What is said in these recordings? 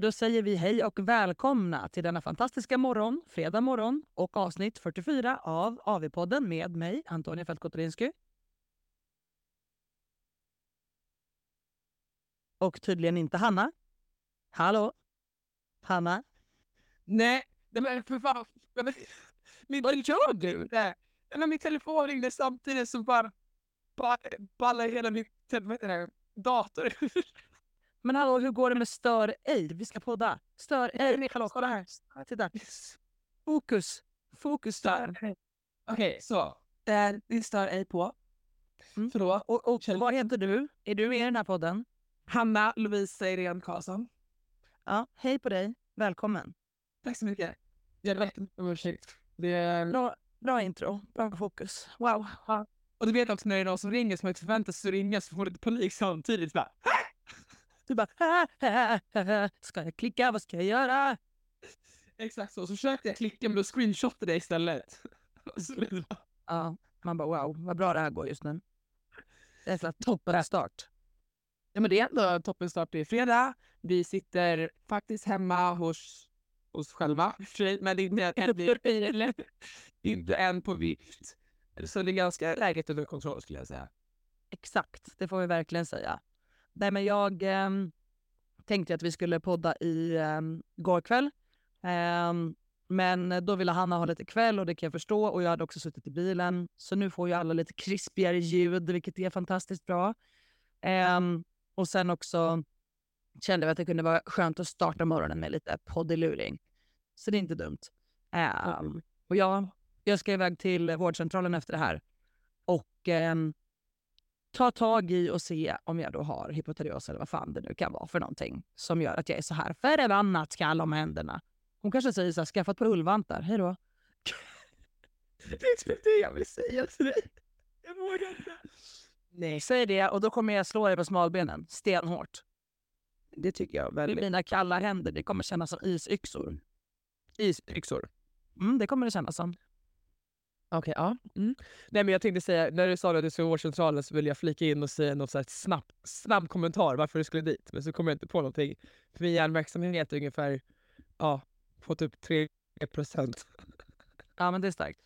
Då säger vi hej och välkomna till denna fantastiska morgon, fredag morgon och avsnitt 44 av AV-podden med mig, Antonia Fältkotorinsky. Och tydligen inte Hanna. Hallå? Hanna? Nej, men för fan. Vad gör du? När min telefon ringde samtidigt så bara, ballade hela min dator Men hallå, hur går det med stör ej? Vi ska podda. Stör ej. Hallå, kolla här. Titta. Fokus. Fokus där. Okej, okay, så. Eh, det stör ej på. Mm. Förlåt. Och, och vad heter du? Är du med i den här podden? Hanna Louise Irene Karlsson. Ja, hej på dig. Välkommen. Tack så mycket. Jag vet inte om ursäkt. Det är... Bra, bra intro. Bra fokus. Wow. Och du vet också när det är någon som ringer som inte förväntar sig att ringa så får du lite panik samtidigt. Bara, Du bara... Ska jag klicka? Vad ska jag göra? Exakt så. Så försökte jag klicka men då screenshotade jag istället. Ja, man bara wow, vad bra det här går just nu. Det är så toppen start. Ja men det är ändå toppenstart. Det är fredag. Vi sitter faktiskt hemma hos oss själva. Men det är inte en, inte en på vift. Så det är ganska läget under kontroll skulle jag säga. Exakt, det får vi verkligen säga. Nej, men jag ehm, tänkte att vi skulle podda i um, går kväll. Ehm, men då ville Hanna ha lite kväll och det kan jag förstå. Och jag hade också suttit i bilen. Så nu får ju alla lite krispigare ljud, vilket är fantastiskt bra. Ehm, och sen också kände vi att det kunde vara skönt att starta morgonen med lite poddiluring. Så det är inte dumt. Ehm, och jag, jag ska iväg till vårdcentralen efter det här. Och ehm, ta tag i och se om jag då har hypotyreos eller vad fan det nu kan vara för någonting som gör att jag är så här förbannat kall om händerna. Hon kanske säger så här, skaffa ett par ullvantar, hej då. Det är typ det jag vill säga till dig. Jag vågar inte. Nej, Säg det och då kommer jag slå dig på smalbenen stenhårt. det tycker jag Med väldigt. mina kalla händer, det kommer kännas som isyxor. Isyxor. Mm, det kommer det kännas som. Okej, ja. Mm. Nej men jag tänkte säga, när du sa att du skulle vårdcentralen så ville jag flika in och säga något så här snabb, snabb kommentar varför du skulle dit. Men så kom jag inte på någonting. För min hjärnverksamhet är ungefär, ja, på typ 3 procent. Ja, men det är starkt.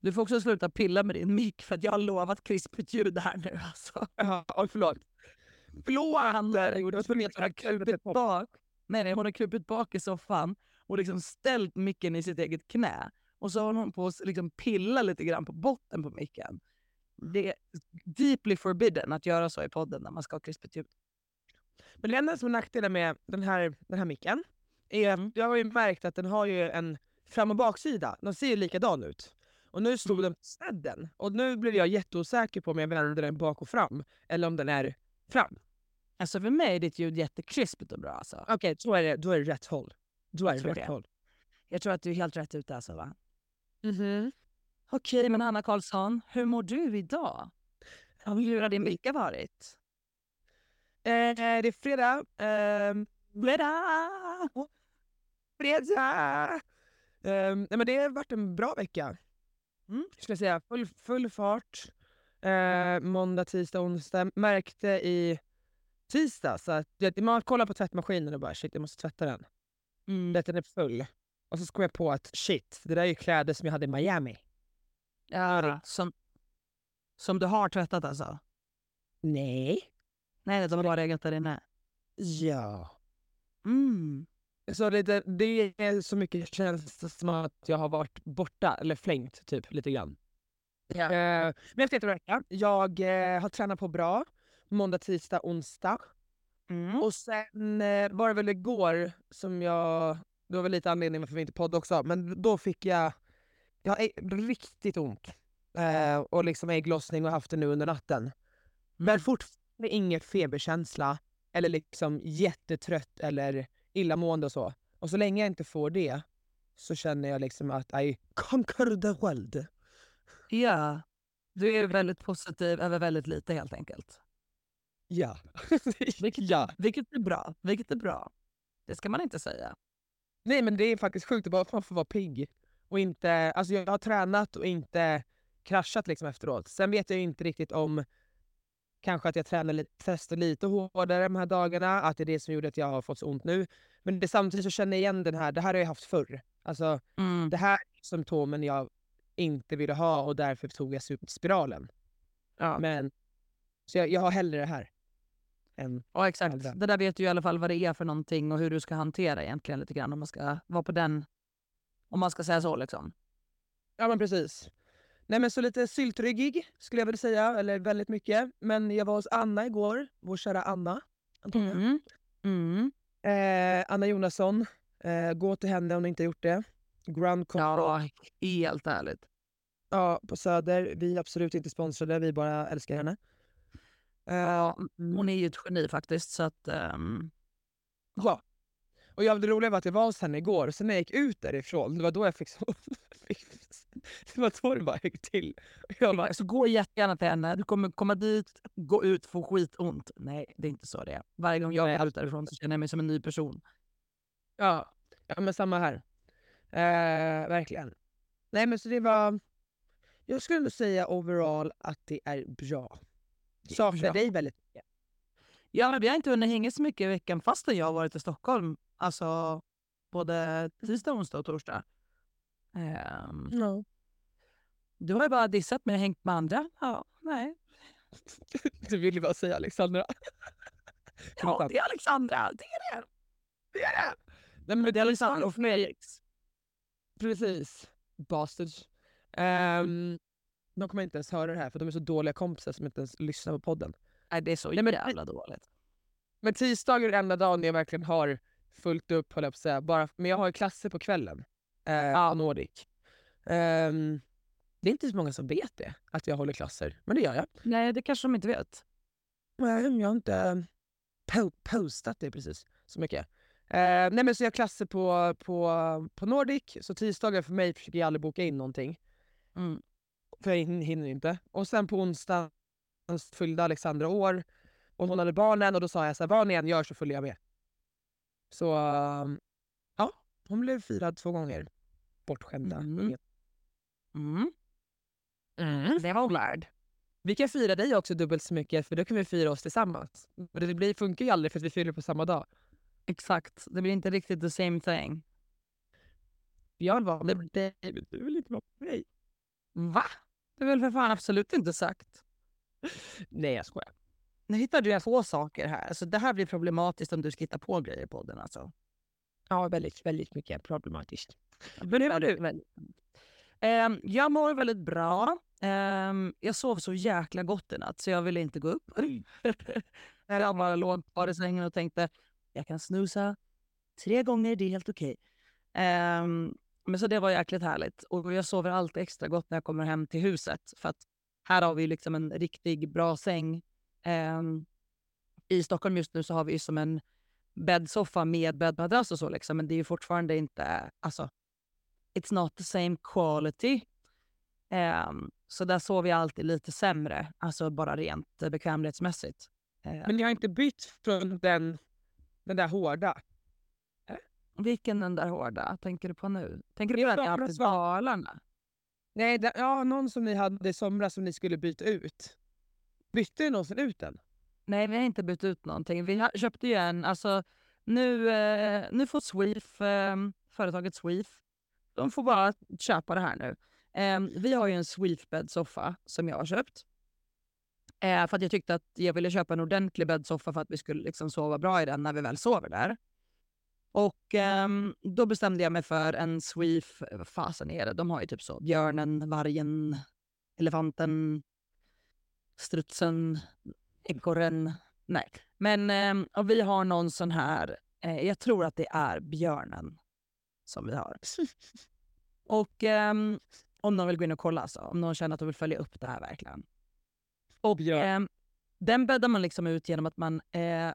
Du får också sluta pilla med din mick för att jag har lovat krispigt ljud här nu alltså. Ja, oj, förlåt. Förlåt! Hanna Jag var tvungen att har krupit bak. Nej, nej, hon har krupit bak i soffan och liksom ställt micken i sitt eget knä. Och så har hon på att liksom pilla lite grann på botten på micken. Det är deeply forbidden att göra så i podden när man ska ha krispigt ljud. Men det enda som är nackdelen med den här, den här micken är att jag har ju märkt att den har ju en fram och baksida. De ser ju likadan ut. Och nu stod den på sladden. Och nu blev jag jätteosäker på om jag vänder den bak och fram eller om den är fram. Alltså för mig är ditt ljud jättekrispigt och bra alltså. Okej, då, är det, då är det rätt håll. Då är det rätt det. håll. Jag tror att du är helt rätt ute alltså va? Mhm. Okej, men Hanna Karlsson, hur mår du idag? Hur har din vecka varit? Eh, det är fredag. ehm, Fredag! fredag! Nej, men det har varit en bra vecka. Mm. Skulle jag säga. Full, full fart. Eh, måndag, tisdag, onsdag. Märkte i tisdag så att man kollar på tvättmaskinen och bara shit jag måste tvätta den. Mm. Den är full. Och så kom jag på att shit, det där är ju kläder som jag hade i Miami. Ja, som, som du har tvättat alltså? Nej. Nej, de har bara legat där inne. Ja. Mm. Så det, det, det är så mycket känns som att jag har varit borta, eller flängt typ lite grann. Ja. Eh, men efter vecka, jag eh, har tränat på bra. Måndag, tisdag, onsdag. Mm. Och sen eh, var det väl igår som jag, det var väl lite anledning varför vi inte poddade också, men då fick jag, jag har riktigt ont. Eh, och liksom ägglossning och haft det nu under natten. Men fortfarande ingen feberkänsla eller liksom jättetrött eller illamående och så. Och så länge jag inte får det så känner jag liksom att I conquer the world. Ja. Du är väldigt positiv över väldigt lite helt enkelt. Ja. Vilket, ja. vilket är bra. Vilket är bra. Det ska man inte säga. Nej men det är faktiskt sjukt att bara man får vara pigg. Och inte, alltså jag har tränat och inte kraschat liksom efteråt. Sen vet jag ju inte riktigt om kanske att jag tränar lite, testar lite hårdare de här dagarna, att det är det som gjorde att jag har fått så ont nu. Men det, samtidigt så känner jag igen den här, det här har jag haft förr. Alltså Mm. det här är symptomen jag inte ville ha och därför tog jag spiralen. Ja. Men, så jag, jag har hellre det här. Än, Ja exakt. andra. Det där vet du i alla fall vad det är för någonting och hur du ska hantera egentligen lite grann om man ska vara på den, om man ska säga så liksom. ja men precis. Nej men så lite syltryggig skulle jag vilja säga, eller väldigt mycket. Men jag var hos Anna igår, vår kära Anna. Mm. Mm. Eh, Anna Jonasson, eh, gå till henne om ni inte gjort det. Grand Control. Ja, helt ärligt. Ja, på Söder. Vi är absolut inte sponsrade, vi bara älskar henne. Ja, hon är ju ett geni faktiskt så att... ehm, Ja. Och jag, det roliga var att jag var hos henne igår, och sen när jag gick ut därifrån, det var då jag fick så... det var då det bara gick till. Och Jag bara, Så gå jättegärna till henne. Du kommer komma dit, gå ut, få skitont. Nej, det är inte så det är. Varje gång jag går ut därifrån så känner jag mig som en ny person. ja, ja, men samma här. Eh, verkligen. Nej men så det var... Jag skulle säga overall att det är bra. Saknar bra. dig väldigt mycket. Ja, men vi har inte hunnit hänga så mycket i veckan fastän jag har varit i Stockholm. Alltså både tisdag, onsdag och torsdag. Ehm, Ja. du har ju bara dissat mig och hängt med andra. Ja, nej. Du vill ju bara säga Alexandra. Ja, det är Alexandra. Det är det. Det är det! Nej, men Det är Alexandra och Felix. Precis. Bastards. Um, de kommer inte ens höra det här för de är så dåliga kompisar som inte ens lyssnar på podden. Nej, det är så Nej, men- jävla dåligt. Men tisdagar är den enda dagen jag verkligen har fullt upp, höll jag på att säga. Bara, men jag har ju klasser på kvällen. Eh, Ja. Nordic. Ehm, det är inte så många som vet det, att jag håller klasser. Men det gör jag. Nej, det kanske de inte vet. Nej, jag har inte eh, po- postat det precis så mycket. Eh, nej men så jag har klasser på, på, på Nordic, så tisdagar för mig försöker jag aldrig boka in någonting. Mm. För jag hin- hinner inte. Och sen på onsdag fyllde Alexandra år och hon hade barnen och då sa jag så här, vad ni än gör så följer jag med. Så ja, hon blev firad två gånger. Bortskämda. Mm. Mm. Mm. Det var hon värd. Vi kan fira dig också dubbelt så mycket för då kan vi fira oss tillsammans. Men det blir, funkar ju aldrig för att vi fyller på samma dag. Exakt. Det blir inte riktigt the same thing. Jag var med dig, men du vill inte vara med mig. Va? Det är väl för fan absolut inte sagt. Nej jag skojar. Nu hittar du få saker här. Alltså, det här blir problematiskt om du ska hitta på grejer på den. Alltså. Ja, väldigt, väldigt mycket problematiskt. Men hur mår du? Ehm, jag mår väldigt bra. Ehm, jag sov så jäkla gott i natt så jag ville inte gå upp. jag bara låg kvar i sängen och tänkte jag kan snusa tre gånger, det är helt okej. Ehm, men så det var jäkligt härligt. Och jag sover alltid extra gott när jag kommer hem till huset. För att här har vi liksom en riktigt bra säng. Ehm, I Stockholm just nu så har vi som en bäddsoffa med bäddmadrass och så liksom. Men det är ju fortfarande inte, alltså it's not the same quality. Ehm, så där sover jag alltid lite sämre, alltså bara rent bekvämlighetsmässigt. Ehm, Men ni har inte bytt från den, den där hårda? Vilken den där hårda tänker du på nu? Tänker du på den i Svala. Dalarna? Nej, den, ja, någon som ni hade i somras som ni skulle byta ut. Bytte ni någonsin ut den? Nej, vi har inte bytt ut någonting. Vi har, köpte ju en, alltså nu, eh, nu får Sweef, eh, företaget Sweef, de får bara köpa det här nu. Eh, vi har ju en Sweef bäddsoffa som jag har köpt. Eh, för att jag tyckte att jag ville köpa en ordentlig bäddsoffa för att vi skulle liksom sova bra i den när vi väl sover där. Och ehm, då bestämde jag mig för en Sweef, vad fasen är det? De har ju typ så björnen, vargen, elefanten, strutsen, ekorren. Nej, men ehm, och vi har någon sån här, eh, jag tror att det är björnen som vi har. Och ehm, om någon vill gå in och kolla, alltså, om någon känner att de vill följa upp det här verkligen. Och Björn. ehm, den bäddar man liksom ut genom att man, eh,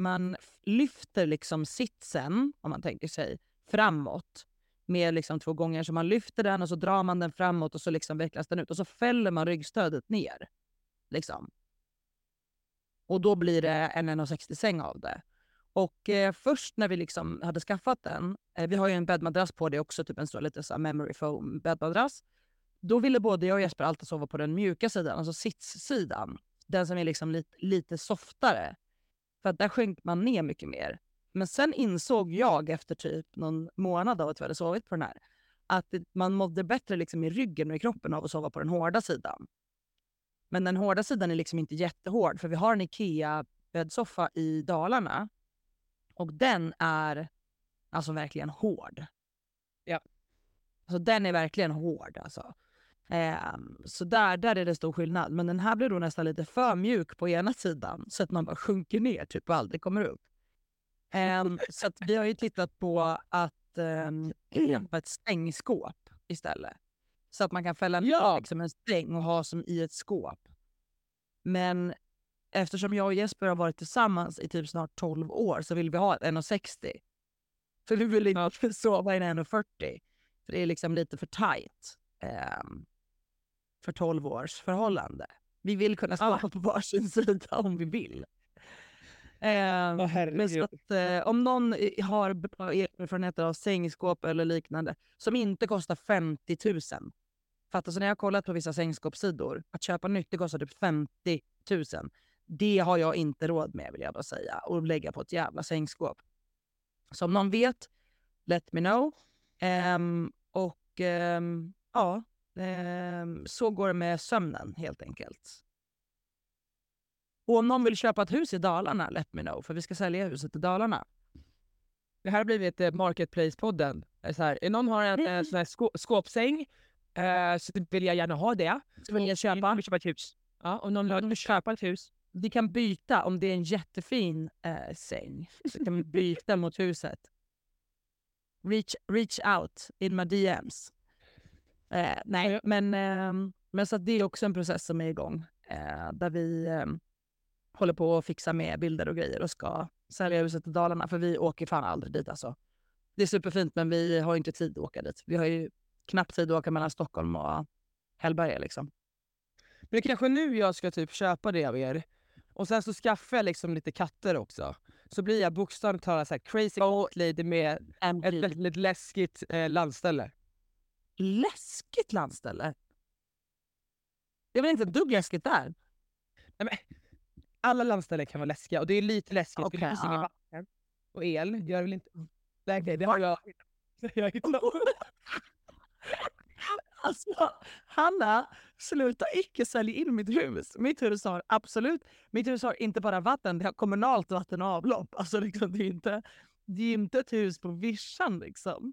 man lyfter liksom sitsen, om man tänker sig, framåt med liksom två gånger. Så man lyfter den och så drar man den framåt och så liksom vecklas den ut och så fäller man ryggstödet ner. Liksom. Och då blir det en 1,60 säng av det. Och eh, först när vi liksom hade skaffat den, eh, vi har ju en bäddmadrass på det också, typ en stor lite så här memory foam bäddmadrass. Då ville både jag och Jesper alltid sova på den mjuka sidan, alltså sitssidan. Den som är liksom lite, lite softare. För att där sjönk man ner mycket mer. Men sen insåg jag efter typ någon månad av att vi hade sovit på den här att man mådde bättre liksom i ryggen och i kroppen av att sova på den hårda sidan. Men den hårda sidan är liksom inte jättehård för vi har en IKEA-bäddsoffa i Dalarna och den är alltså verkligen hård. Ja. Alltså den är verkligen hård alltså. Um, så där, där är det stor skillnad. Men den här blir då nästan lite för mjuk på ena sidan så att man bara sjunker ner typ och aldrig kommer upp. Um, så att vi har ju tittat på att um, ett stängskåp istället. Så att man kan fälla Ja. liksom en stäng och ha som i ett skåp. Men eftersom jag och Jesper har varit tillsammans i typ snart 12 år så vill vi ha ett 1,60. För vi vill inte sova i en 1,40. För det är liksom lite för tajt ehm, för 12 års förhållande. Vi vill kunna sova på varsin sida om vi vill. Åh, herregud. men så att, eh, om någon har bra erfarenheter av sängskåp eller liknande som inte kostar 50 000. För att alltså, när jag har kollat på vissa sängskåpssidor, att köpa nytt det kostar typ 50 000. Det har jag inte råd med vill jag bara säga. Och lägga på ett jävla sängskåp. Så om någon vet, let me know. Ehm, och ehm, ja, så går det med sömnen helt enkelt. Och om någon vill köpa ett hus i Dalarna, let me know. För vi ska sälja huset i Dalarna. Det här har blivit eh, Marketplace-podden. Så här, någon har en eh, sån här skå- skåpsäng eh, så vill jag gärna ha det. Så vill jag köpa. Vill köpa ett hus. Ja, om någon vill köpa ett hus. Vi kan byta om det är en jättefin eh, säng. Så kan vi byta mot huset. Reach, reach out in my DMs. Eh, nej, Ja. men, ehm, men så det är också en process som är igång. Eh, där vi ehm, håller på att fixa med bilder och grejer och ska sälja huset i Dalarna. För vi åker fan aldrig dit alltså. Det är superfint men vi har inte tid att åka dit. Vi har ju knappt tid att åka mellan Stockholm och Hällberga liksom. Men det är kanske nu jag ska typ köpa det av er. Och sen så skaffar jag liksom lite katter också. Så blir jag bokstavligt talat så här crazy cat lady med ett väldigt läskigt eh, landställe. Läskigt landställe. Det är väl inte ett dugg läskigt där? Alla landställen kan vara läskiga och det är lite läskigt för det finns inget vatten. Och el gör väl inte... Nej, det har jag... jag hittat. Alltså, Hanna, sluta icke sälja in mitt hus. Mitt hus har absolut, mitt hus har inte bara vatten, det har kommunalt vatten och avlopp. Alltså liksom, det är inte, det är inte ett hus på vischan liksom.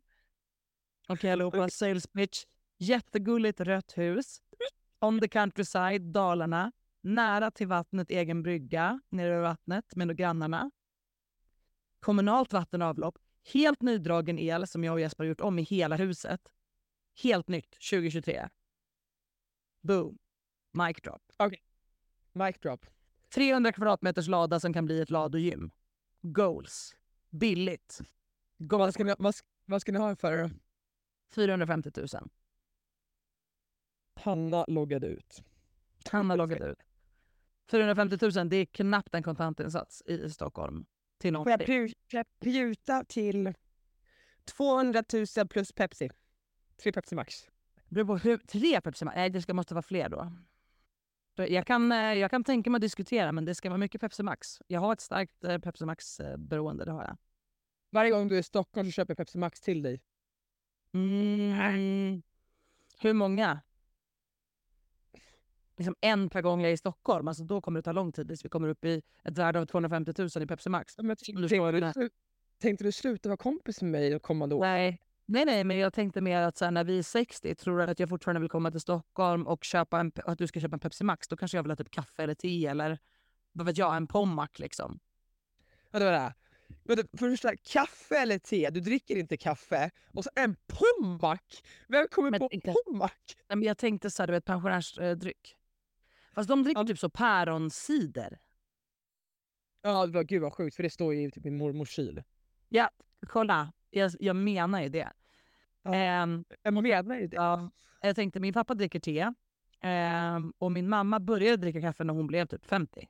Okej allihopa, sales pitch. Jättegulligt rött hus. On the countryside, Dalarna. Nära till vattnet, egen brygga nere vid vattnet med grannarna. Kommunalt vatten och avlopp. Helt nydragen el som jag och Jesper har gjort om i hela huset. Helt nytt 2023. Boom. Mic drop. Mic drop. 300 kvadratmeters lada som kan bli ett ladugym. Goals. Billigt. Vad ska, ni, vad, vad ska ni ha för då? 450 000. Hanna loggade ut. Han har loggat ut. 450 000, det är knappt en kontantinsats i Stockholm. Till någon Får jag pru- pruta till 200 000 plus Pepsi? Tre Pepsi Max. På tre Pepsi Max? Nej, det ska, måste vara fler då. Jag kan, eh, jag kan tänka mig att diskutera, men det ska vara mycket Pepsi Max. Jag har ett starkt eh, Pepsi Max-beroende, det har jag. Varje gång du är i Stockholm så köper jag Pepsi Max till dig. Mm. Hur många? Liksom en per gång jag är i Stockholm. Alltså då kommer det ta lång tid tills vi kommer upp i ett värde av 250 000 i Pepsi Max. Men Du tänkte, du, förstår, tänkte du sluta vara kompis med mig de kommande åren? Nej. nej, nej, men jag tänkte mer att så här, när vi är 60, tror du att jag fortfarande vill komma till Stockholm och köpa en, att du ska köpa en Pepsi Max, då kanske jag vill ha typ kaffe eller te eller vad vet jag, en Pommac liksom. Ja, det var det. För det första, kaffe eller te? Du dricker inte kaffe. Och så en Pommac! Vem kommer Men på inte- Pommac? Nej, men jag tänkte så här, du vet pensionärsdryck. Fast de dricker Ja. typ så päronsider. Ja, det var, gud vad sjukt, för det står ju i typ min mormors kyl. Ja, kolla. Jag, jag menar ju det. Ja. Ehm, Jag menar ju det. Ja, jag tänkte min pappa dricker te ehm, och min mamma började dricka kaffe när hon blev typ 50.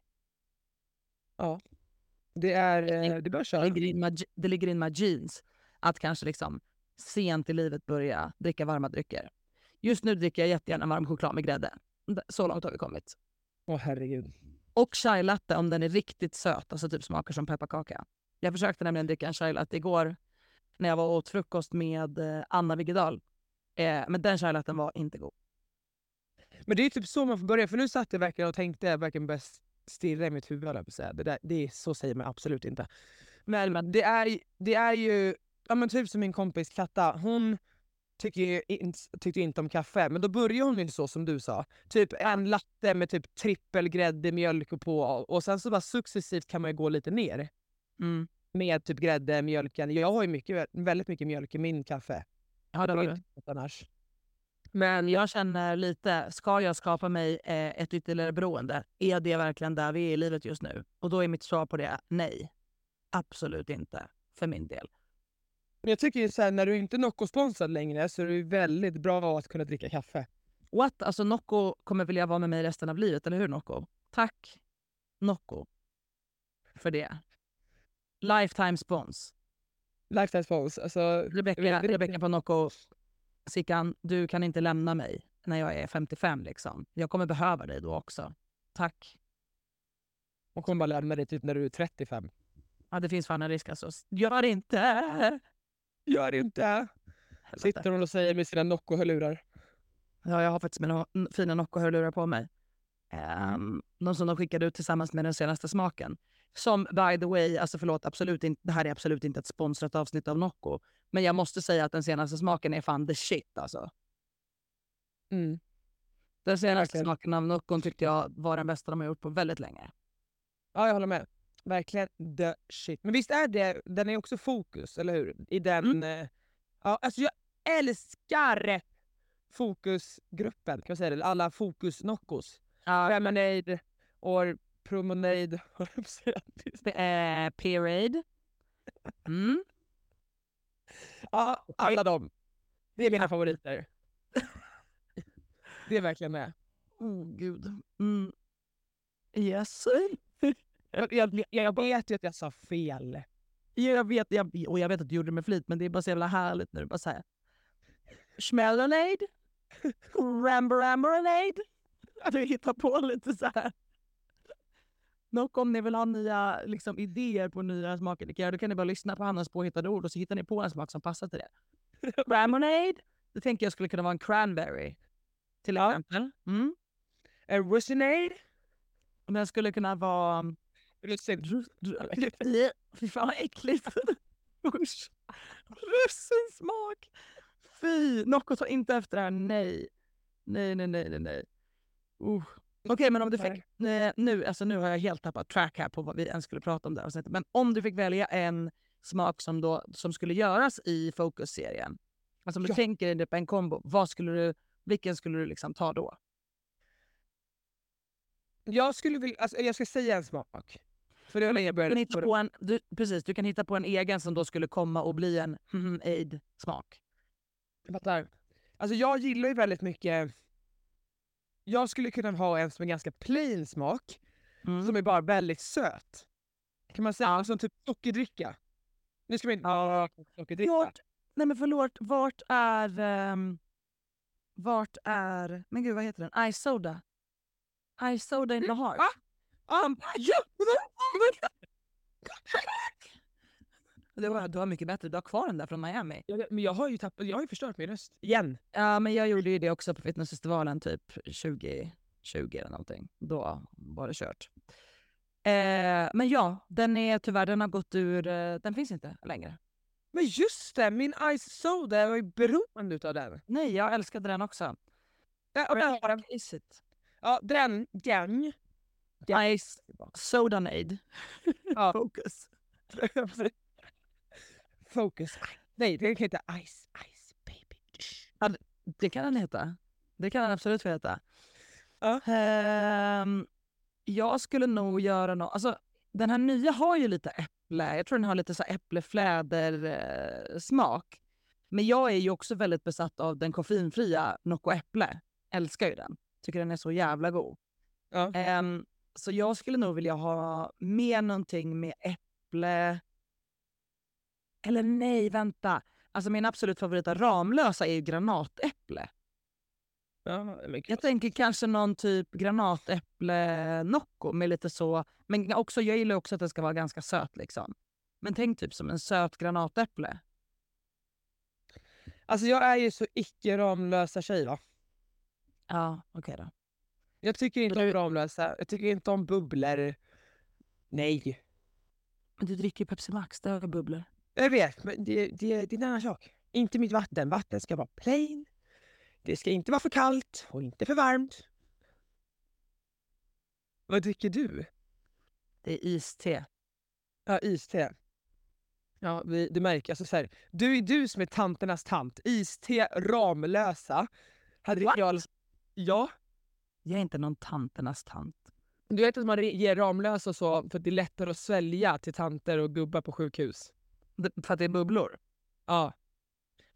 Det är... eh, Det bör Det köra. ligger in my, det ligger in my jeans att kanske liksom sent i livet börja dricka varma drycker. Just nu dricker jag jättegärna varm choklad med grädde. Så långt har vi kommit. Åh herregud. Och chai latte om den är riktigt söt, alltså typ smakar som pepparkaka. Jag försökte nämligen dricka en chai latte igår när jag var åt frukost med eh, Anna Viggedal. Eh, men den chai latten var inte god. Men det är typ så man får börja, för nu satt jag verkligen och tänkte, verkligen började stirra i mitt huvud. Det, där, det är, så säger man absolut inte. Men, men det, är, det är ju, ja men typ som min kompis Katta, hon tycker ju in, tyckte inte om kaffe, men då börjar hon ju så som du sa. Typ en latte med typ trippelgrädde, mjölk och på och sen så bara successivt kan man ju gå lite ner. Mm. Med typ grädde, mjölken. Jag har ju mycket, väldigt mycket mjölk i min kaffe. Ja, det något annars. Men jag känner lite, ska jag skapa mig eh, ett ytterligare beroende? Är det verkligen där vi är i livet just nu? Och då är mitt svar på det nej. Absolut inte, för min del. Men jag tycker ju så här, när du inte är Nocco-sponsrad längre så är det ju väldigt bra att kunna dricka kaffe. What? Alltså Nocco kommer vilja vara med mig resten av livet, eller hur Nocco? Tack Nocco för det. Lifetime spons. Lifetime spons. Alltså, vet- Rebecca på Nocco, Sickan, du kan inte lämna mig när jag är 55 liksom. Jag kommer behöva dig då också. Tack. hon kommer bara lämna dig typ när du är 35. Ja, det finns fan en risk alltså. Gör inte! Gör inte! Helvete. Sitter hon och säger med sina Nocco-hörlurar. Ja, jag har faktiskt mina fina Nocco-hörlurar på mig. Um, de som de skickade ut tillsammans med den senaste smaken. Som by the way, alltså förlåt, absolut inte, det här är absolut inte ett sponsrat avsnitt av Nocco. Men jag måste säga att den senaste smaken är fan the shit alltså. Mm. Den senaste Verkligen. smaken av Noccon tyckte jag var den bästa de har gjort på väldigt länge. Ja, jag håller med. Verkligen the shit. Men visst är det, den är också fokus, eller hur? I den... eh, Ja, alltså jag älskar fokusgruppen, kan man säga det? Alla fokus-Noccos. Ja, Lemonade och Promenade. höll jag att säga. Parade. Mm. ja, alla dem. Det är mina favoriter. Det är verkligen det. Oh gud. Mm. Yes. Jag, jag, jag vet ju att jag sa fel. Ja, jag vet, jag, och jag vet att du gjorde det med flit, men det är bara så jävla härligt när du bara säger Schmellanade, Rambarambaranade. Du hittar på lite så här. Nog om ni vill ha nya liksom, idéer på nya smaker, ni kan göra, då kan ni bara lyssna på Hannas påhittade ord och så hittar ni på en smak som passar till det. Ramonade, det tänker jag skulle kunna vara en cranberry. Till exempel. Mm. En Russinade. Och Den skulle kunna vara... Russin. Fy fan vad äckligt. Usch. Russinsmak. Fy. Nocco tar inte efter det här. Nej. Nej, nej, nej, nej. nej. Uh. Okej, men om du fick... Nej, nu, alltså, nu har jag helt tappat track här på vad vi ens skulle prata om avsnittet. Men om du fick välja en smak som, då, som skulle göras i Focus-serien. Alltså om du Ja. tänker dig på en kombo, vad skulle du, vilken skulle du liksom ta då? Jag skulle vilja, alltså, jag ska säga en smak. För det var jag Du började kan, hitta på en, du, precis, du kan hitta på en egen som då skulle komma och bli en mm, aid-smak. Jag fattar. Alltså jag gillar ju väldigt mycket... Jag skulle kunna ha en som är ganska plain smak, Mm. som är bara väldigt söt. Kan man säga? Som typ sockerdricka. Nu ska vi inte ha sockerdricka. Vart, nej men förlåt, vart är... ehm, vart är... Men gud, vad heter den? Ice Soda. Ice Soda in the heart. Ah! Um, ja! Du, har, du har mycket bättre, du har kvar den där från Miami. Jag, men jag har ju tappat, jag har ju förstört min röst. Igen. Ja, men jag gjorde ju det också på fitnessfestivalen typ 2020 eller någonting. Då var det kört. Eh, men ja, den är tyvärr, den har gått ur, eh, den finns inte längre. Men just det, min Ice Soda, jag var ju beroende utav den. Nej, jag älskade den också. Ja, och där har den. Ja, den, den. Den. Ice Sodanade. Ja. Focus. Focus. Nej, den heter Ice, Ice Baby. Det kan den heta. Det kan den absolut få heta. Ja. Ehm, jag skulle nog göra något... Alltså, den här nya har ju lite äpple. Jag tror den har lite så äpplefläder-smak. smak. Men jag är ju också väldigt besatt av den koffeinfria Nocco Äpple. Älskar ju den. Tycker den är så jävla god. Ja. Ehm, så jag skulle nog vilja ha med någonting med äpple. Eller nej, vänta. Alltså min absolut av Ramlösa är ju granatäpple. Ja, Jag tänker kanske någon typ granatäpple Nocco med lite så. Men också, jag gillar också att den ska vara ganska söt liksom. Men tänk typ som en söt granatäpple. Alltså jag är ju så icke Ramlösa tjej va. Ja, okej då. Jag tycker inte Du- om Ramlösa, jag tycker inte om bubblor. Nej. Men du dricker ju Pepsi Max, det har bubblor. Jag vet, men det, det, det är en annan sak. Inte mitt vatten. Vatten ska vara plain. Det ska inte vara för kallt och inte för varmt. Vad dricker du? Det är iste. Ja, iste. Ja, vi, du märker. Alltså så här, du är du som är tanternas tant. Iste, Ramlösa. Hade What? jag... Ja. Jag är inte någon tanternas tant. Du vet att man ger Ramlösa så för att det är lättare att svälja till tanter och gubbar på sjukhus. För att det är bubblor? Ja.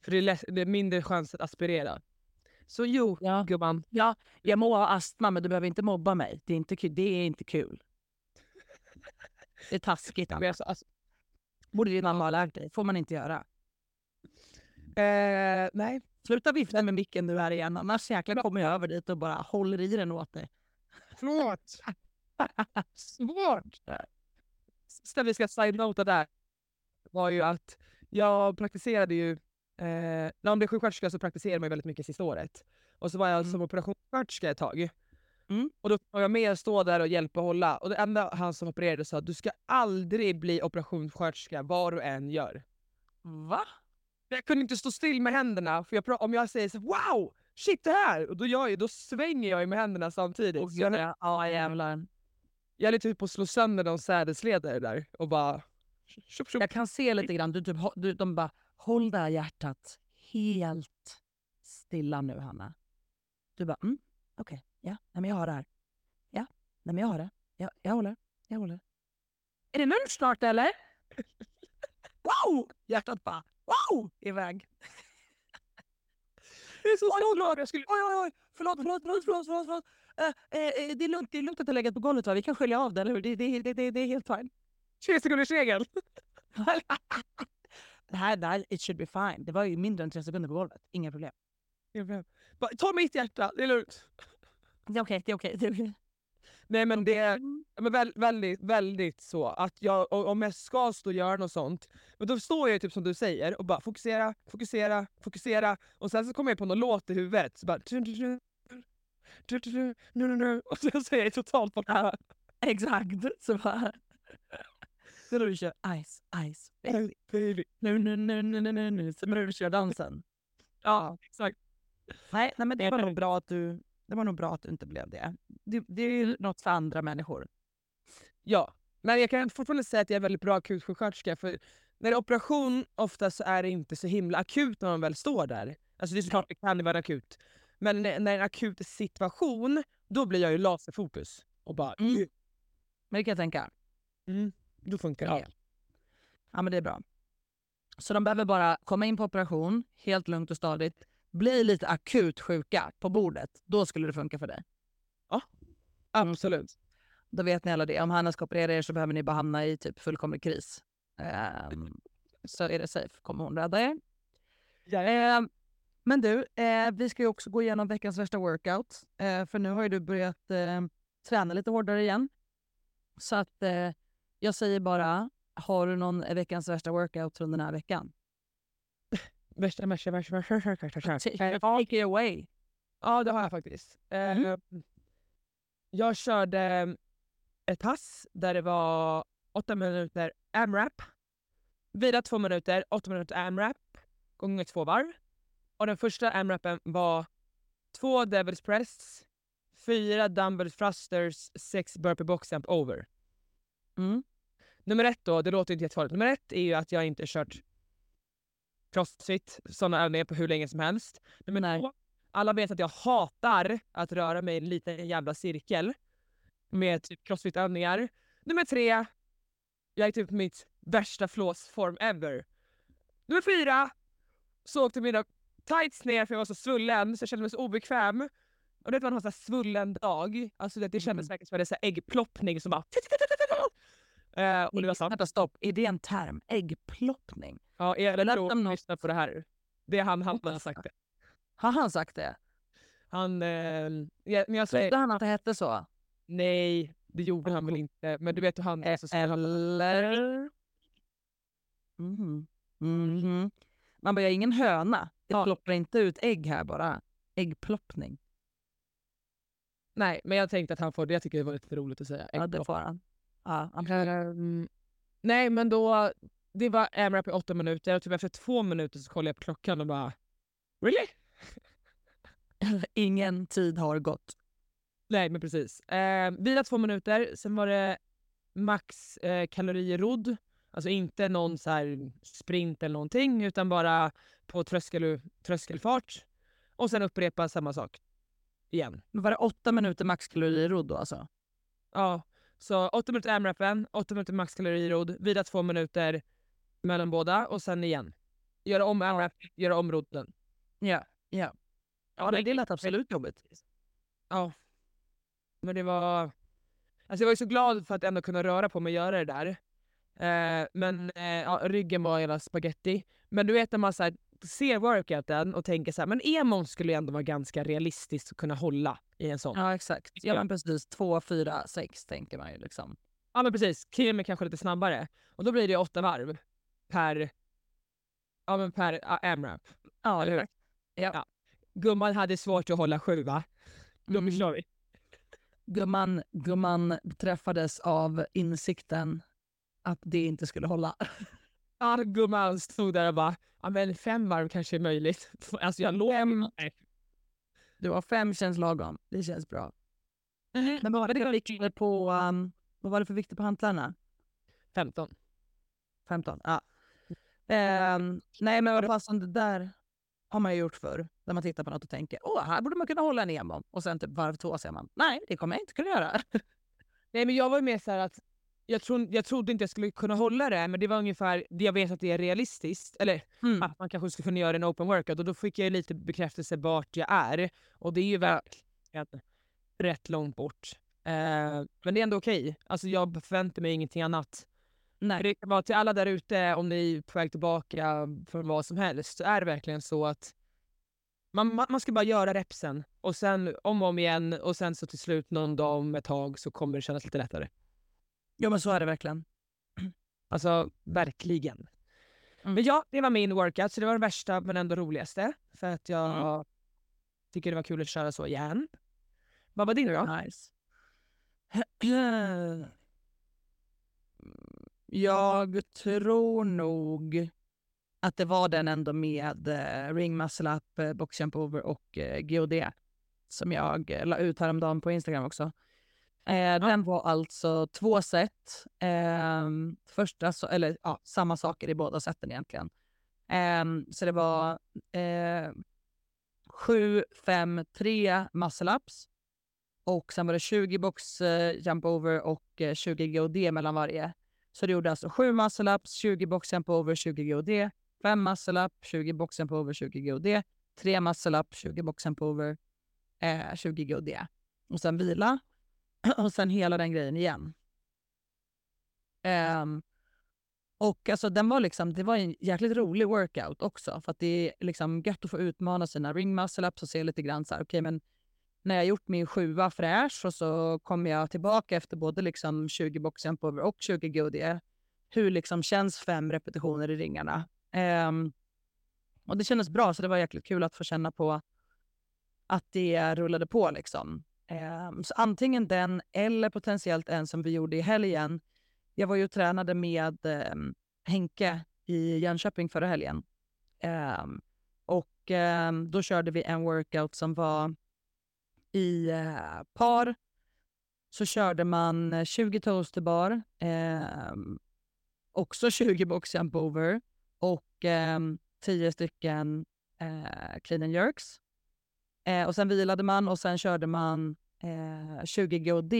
För det är, lätt, det är mindre chans att aspirera. Så jo, Ja. gumman. Ja, jag må ha astma men du behöver inte mobba mig. Det är inte kul. Det är inte kul. Det är taskigt. Men alltså, alltså, borde din mamma ha lärt dig. får man inte göra. eh, nej. Sluta vifta med micken nu här igen, annars jäklar kommer jag över dit och bara håller i den åt dig. Förlåt. Svårt. Sista vi ska side-nota där var ju att jag praktiserade ju... Eh, när man blir sjuksköterska så praktiserar man ju väldigt mycket sista året. Och så var jag Mm. som operationssköterska ett tag. Mm. Och då var jag med och stå där och hjälpa och hålla. Och det enda han som opererade sa du ska aldrig bli operationssköterska vad du än gör. Va? Jag kunde inte stå still med händerna. För jag, om jag säger så wow, shit det här! Och då, gör jag, då svänger jag med händerna samtidigt. Så jag, jag, ja jävlar. jag är lite typ på att slå sönder någon sädesledare där och bara... Tjup, tjup. Jag kan se lite grann, du, typ, du, de bara håll det här hjärtat helt stilla nu Hanna. Du bara mm, okej, ja, nej men jag har det här. Ja, nej men jag har det. Ja, jag håller, jag håller. Är det lunch snart eller? wow! Hjärtat bara wow! Iväg. Det är så snart! Jag skulle... Oj, oj, oj! Förlåt, förlåt, förlåt, förlåt, förlåt. förlåt. Eh, eh, eh, det, är lugnt, det är lugnt att det har legat på golvet va? Vi kan skölja av det, eller hur? Det, det, det, det, det är helt fine. 20 sekunders regeln. det här, det här, it should be fine. Det var ju mindre än tre sekunder på golvet. Inga problem. Bara, Ta mitt hjärta, det är lugnt. Det är okej, det är okej. det är okej. Nej men det är men väl, väldigt, väldigt så att jag, om jag ska stå och göra något sånt, men då står jag ju typ som du säger och bara fokusera, fokusera, fokusera och sen så kommer jag på någon låt i huvudet så bara och sen så är jag totalt borta. Exakt. Så bara... Så när du kör ice, ice, baby. Nu, nu, nu, nu, nu, nu, nu. När du kör dansen. Ja, exakt. Nej, nej men det var nog bra att du... Det var nog bra att du inte blev det. Det, det är ju något för andra människor. Ja, men jag kan fortfarande säga att jag är väldigt bra akutsjuksköterska för när det är operation ofta så är det inte så himla akut när man väl står där. Alltså det är såklart det kan vara akut. Men när när det är en akut situation, då blir jag ju laserfokus. Och bara, Mm. Men det kan jag tänka. mm, då funkar Ja. det. Ja, men det är bra. Så de behöver bara komma in på operation, helt lugnt och stadigt. Bli lite akut sjuka på bordet. Då skulle det funka för dig. Absolut. Då vet ni alla det. Om Hanna ska operera er så behöver ni bara hamna i typ fullkomlig kris. Ehm, så är det safe. Kommer hon rädda er. Ehm, men du, eh, vi ska ju också gå igenom veckans värsta workout. Eh, för nu har ju du börjat eh, träna lite hårdare igen. Så att eh, jag säger bara, har du någon veckans värsta workout från den här veckan? Värsta, värsta, värsta, värsta, värsta, värsta. Take take it away. Ja, det har jag faktiskt. Eh, Mm. Jag körde ett pass där det var åtta minuter AMRAP. Vila två minuter, åtta minuter AMRAP gånger två varv. Och den första AMRAPen var två Devil's Press, fyra Dumbbell Thrusters, sex Burpee Box Jump Over. Mm. Nummer ett då, det låter inte jättefarligt. Nummer ett är ju att jag inte kört crossfit, sådana övningar på hur länge som helst. Nummer Nej. två, alla vet att jag hatar att röra mig i en liten jävla cirkel med typ crossfit-övningar. Nummer tre, jag är typ mitt värsta flåsform ever. Nummer fyra, så åkte mina tights ner för jag var så svullen så jag kände mig så obekväm. Och det var en sån här svullen dag. Alltså det, det kändes Mm. verkligen som att det var äggploppning som bara... Eh, och det var sant. Vänta, stopp. Är det en term? Äggploppning? Ja, som något- lyssnar på det här. Det är han, han har sagt det. Har han sagt det? Han... Eh, ja, men jag säger, han att det hette så? nej, det gjorde han väl inte. Men du vet hur han är. Så Eller? Mhm. Mhm. Man bara, jag är ingen höna. Jag Ja. ploppar inte ut ägg här bara. Äggploppning. Nej, men jag tänkte att han får det. Jag tycker det var lite roligt att säga. Ja, det får han. Ja, Ehm, nej, men då... Det var AMRAP i åtta minuter och typ efter två minuter så kollade jag på klockan och bara... Really? Ingen tid har gått. Nej, men precis. Eh, vila två minuter, sen var det max eh, kalorier rodd. Alltså inte någon så här sprint eller någonting utan bara på tröskel, tröskelfart. Och sen upprepa samma sak igen. Men var det åtta minuter maxkalorirodd då alltså? Ja, så åtta minuter AMRAPen, åtta minuter max kalorirodd, vila två minuter mellan båda och sen igen. Göra om AMRAP, göra om rodden. Ja. Ja, ja det, det lät absolut jobbigt. Ja. Men det var... Alltså jag var ju så glad för att ändå kunna röra på mig och göra det där. Eh, men eh, ja, ryggen var hela spaghetti. Men du vet när man så här, ser workouten och tänker så här, men emon skulle ju ändå vara ganska realistiskt att kunna hålla i en sån. Ja, Ja, exakt. Ja, men precis. Två, fyra, sex tänker man ju liksom. men precis, Kim är kanske lite snabbare. Och då blir det åtta varv per, ja, men per ja, AMRAP. Ja, Eller hur? exakt. Ja. Gumman hade svårt att hålla sju va? Då Mm. förstår vi. Gumman, gumman träffades av insikten att det inte skulle hålla. Ja, gumman stod där och bara, ja men fem varv kanske är möjligt. Alltså jag låg... Fem. Du har fem känns lagom. Det känns bra. Men vad var det för vikter på, um, vad var det för vikter på hantlarna? 15. 15? Ja. Ehm, nej men vad fasen, det där har man ju gjort förr. När man tittar på något och tänker, åh här borde man kunna hålla en emon. Och sen typ varv två säger man, nej det kommer jag inte kunna göra. Nej men jag var ju mer så här att jag, tro, jag trodde inte jag skulle kunna hålla det men det var ungefär, det jag vet att det är realistiskt. Eller Mm. att man kanske skulle kunna göra en open workout och då fick jag lite bekräftelse vart jag är. Och det är ju verkligen rätt långt bort. Eh, men det är ändå okej. Alltså jag förväntar mig ingenting annat. Nej. Det kan vara till alla där ute, om ni är på väg tillbaka från vad som helst, så är det verkligen så att man, man, man ska bara göra repsen och sen om och om igen och sen så till slut någon dag om ett tag så kommer det kännas lite lättare. Ja men så är det verkligen. Alltså verkligen. Mm. Men ja, det var min workout, så det var det värsta men ändå roligaste. För att jag Mm. tycker det var kul att köra så igen. Vad var din då? Nice. Jag tror nog att det var den ändå med eh, ring muscle up, eh, box jump over och eh, GOD som jag la ut häromdagen på Instagram också. Eh, Den var alltså två set. Eh, första, så, eller ja, samma saker i båda seten egentligen. Eh, så det var eh, 7, 5, 3 muscle ups. Och sen var det 20 box eh, jump over och eh, 20 GOD mellan varje. Så det gjorde alltså 7 muscle ups, 20 box jump over, 20 GOD. 5 muscle up, 20 box jump over, 20 GOD. 3 muscle up, 20 box jump over, eh, 20 GOD. Och sen vila. Och sen hela den grejen igen. Um, och alltså den var liksom, det var en jäkligt rolig workout också. För att det är liksom gött att få utmana sina ring muscle ups och se lite grann så här, okej men när jag gjort min sjua fräsch och så kommer jag tillbaka efter både liksom 20 box och 20 goodie. Hur liksom känns fem repetitioner i ringarna? Um, och det kändes bra, så det var jäkligt kul att få känna på att det rullade på. liksom. Ehm, så antingen den eller potentiellt en som vi gjorde i helgen. Jag var ju och tränade med ehm, Henke i Jönköping förra helgen. Ehm, och då körde vi en workout som var i eh, par. Så körde man eh, 20 toasterbar, också 20 box jump over och 10 stycken eh, clean and jerks. Eh, och sen vilade man och sen körde man eh, 20 GOD,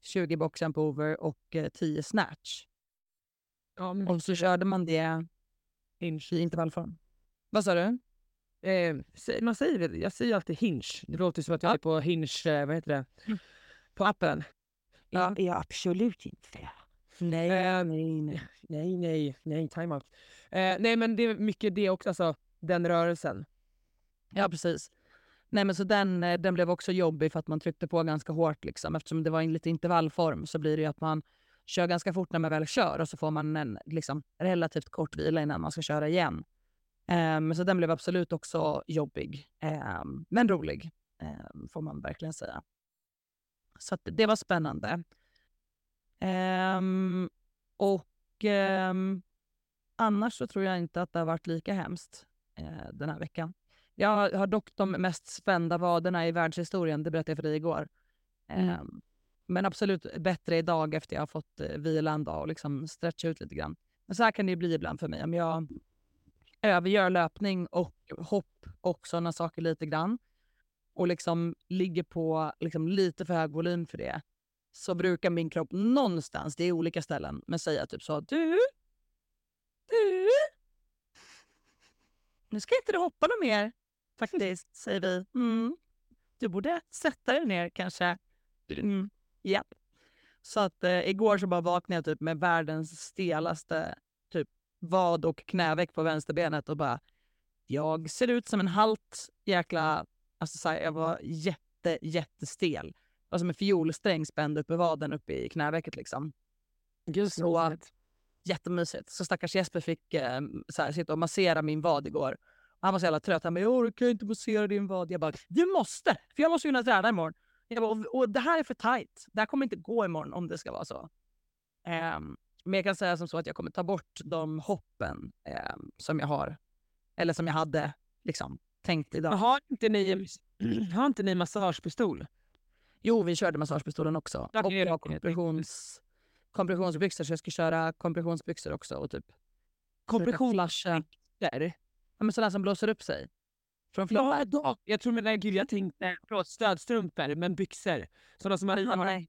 20 box jump over och eh, 10 snatch. Ja, men Och så körde man det hinge. i intervallform. Vad sa du? Eh, man säger det, jag säger alltid hinge. Det låter som att jag är på hinge, eh, vad heter det? Mm. På appen. Ja. är absolut inte. Nej, Eh, nej, nej. Nej, nej, nej, time out. Eh, nej, men det är mycket det också, alltså den rörelsen. Ja, precis. Nej, men så den, eh, den blev också jobbig för att man tryckte på ganska hårt. Liksom. Eftersom det var en lite intervallform så blir det ju att man kör ganska fort när man väl kör och så får man en liksom, relativt kort vila innan man ska köra igen. Um, så den blev absolut också jobbig, um, men rolig um, får man verkligen säga. Så att det var spännande. och annars så tror jag inte att det har varit lika hemskt uh, den här veckan. Jag har dock de mest spända vaderna i världshistorien, det berättade jag för dig igår. Mm. Men absolut bättre idag efter jag har fått uh, vila en dag och liksom stretcha ut lite grann. Men så här kan det ju bli ibland för mig. Om jag övergör löpning och hopp och sådana saker lite grann och liksom ligger på liksom lite för hög volym för det så brukar min kropp någonstans, det är olika ställen, men säga typ så du, du, nu ska inte du hoppa något mer faktiskt, säger vi. Mm. Du borde sätta dig ner kanske. Mm. Ja. Så att eh, igår så bara vaknade jag typ med världens stelaste typ vad och knäveck på vänsterbenet och bara jag ser ut som en halt jäkla... Alltså så här, jag var jätte, jättestel. Det var som en fiolsträng spänd upp i vaden uppe i knävecket liksom. Gud, så jättemysigt. Så stackars Jesper fick eh, så här, sitta och massera min vad igår. Han var så jävla trött. Han bara, jag orkar inte massera din vad. Jag bara, du måste! För jag måste kunna träna imorgon. Jag bara, och, och det här är för tight. Det här kommer inte gå imorgon om det ska vara så. Um, men jag kan säga som så att jag kommer ta bort de hoppen eh, som jag har. Eller som jag hade liksom, tänkt idag. Har inte ni, har inte ni massagepistol? Jo, vi körde massagepistolen också. och jag har kompressions, kompressionsbyxor, så jag ska köra kompressionsbyxor också. Och typ kompressionsbyxor? Ja, men sådana som blåser upp sig. Från ja, då. Jag tror men gud, jag tänkte förlåt, stödstrumpor, men byxor. Sådana som man har. Nej.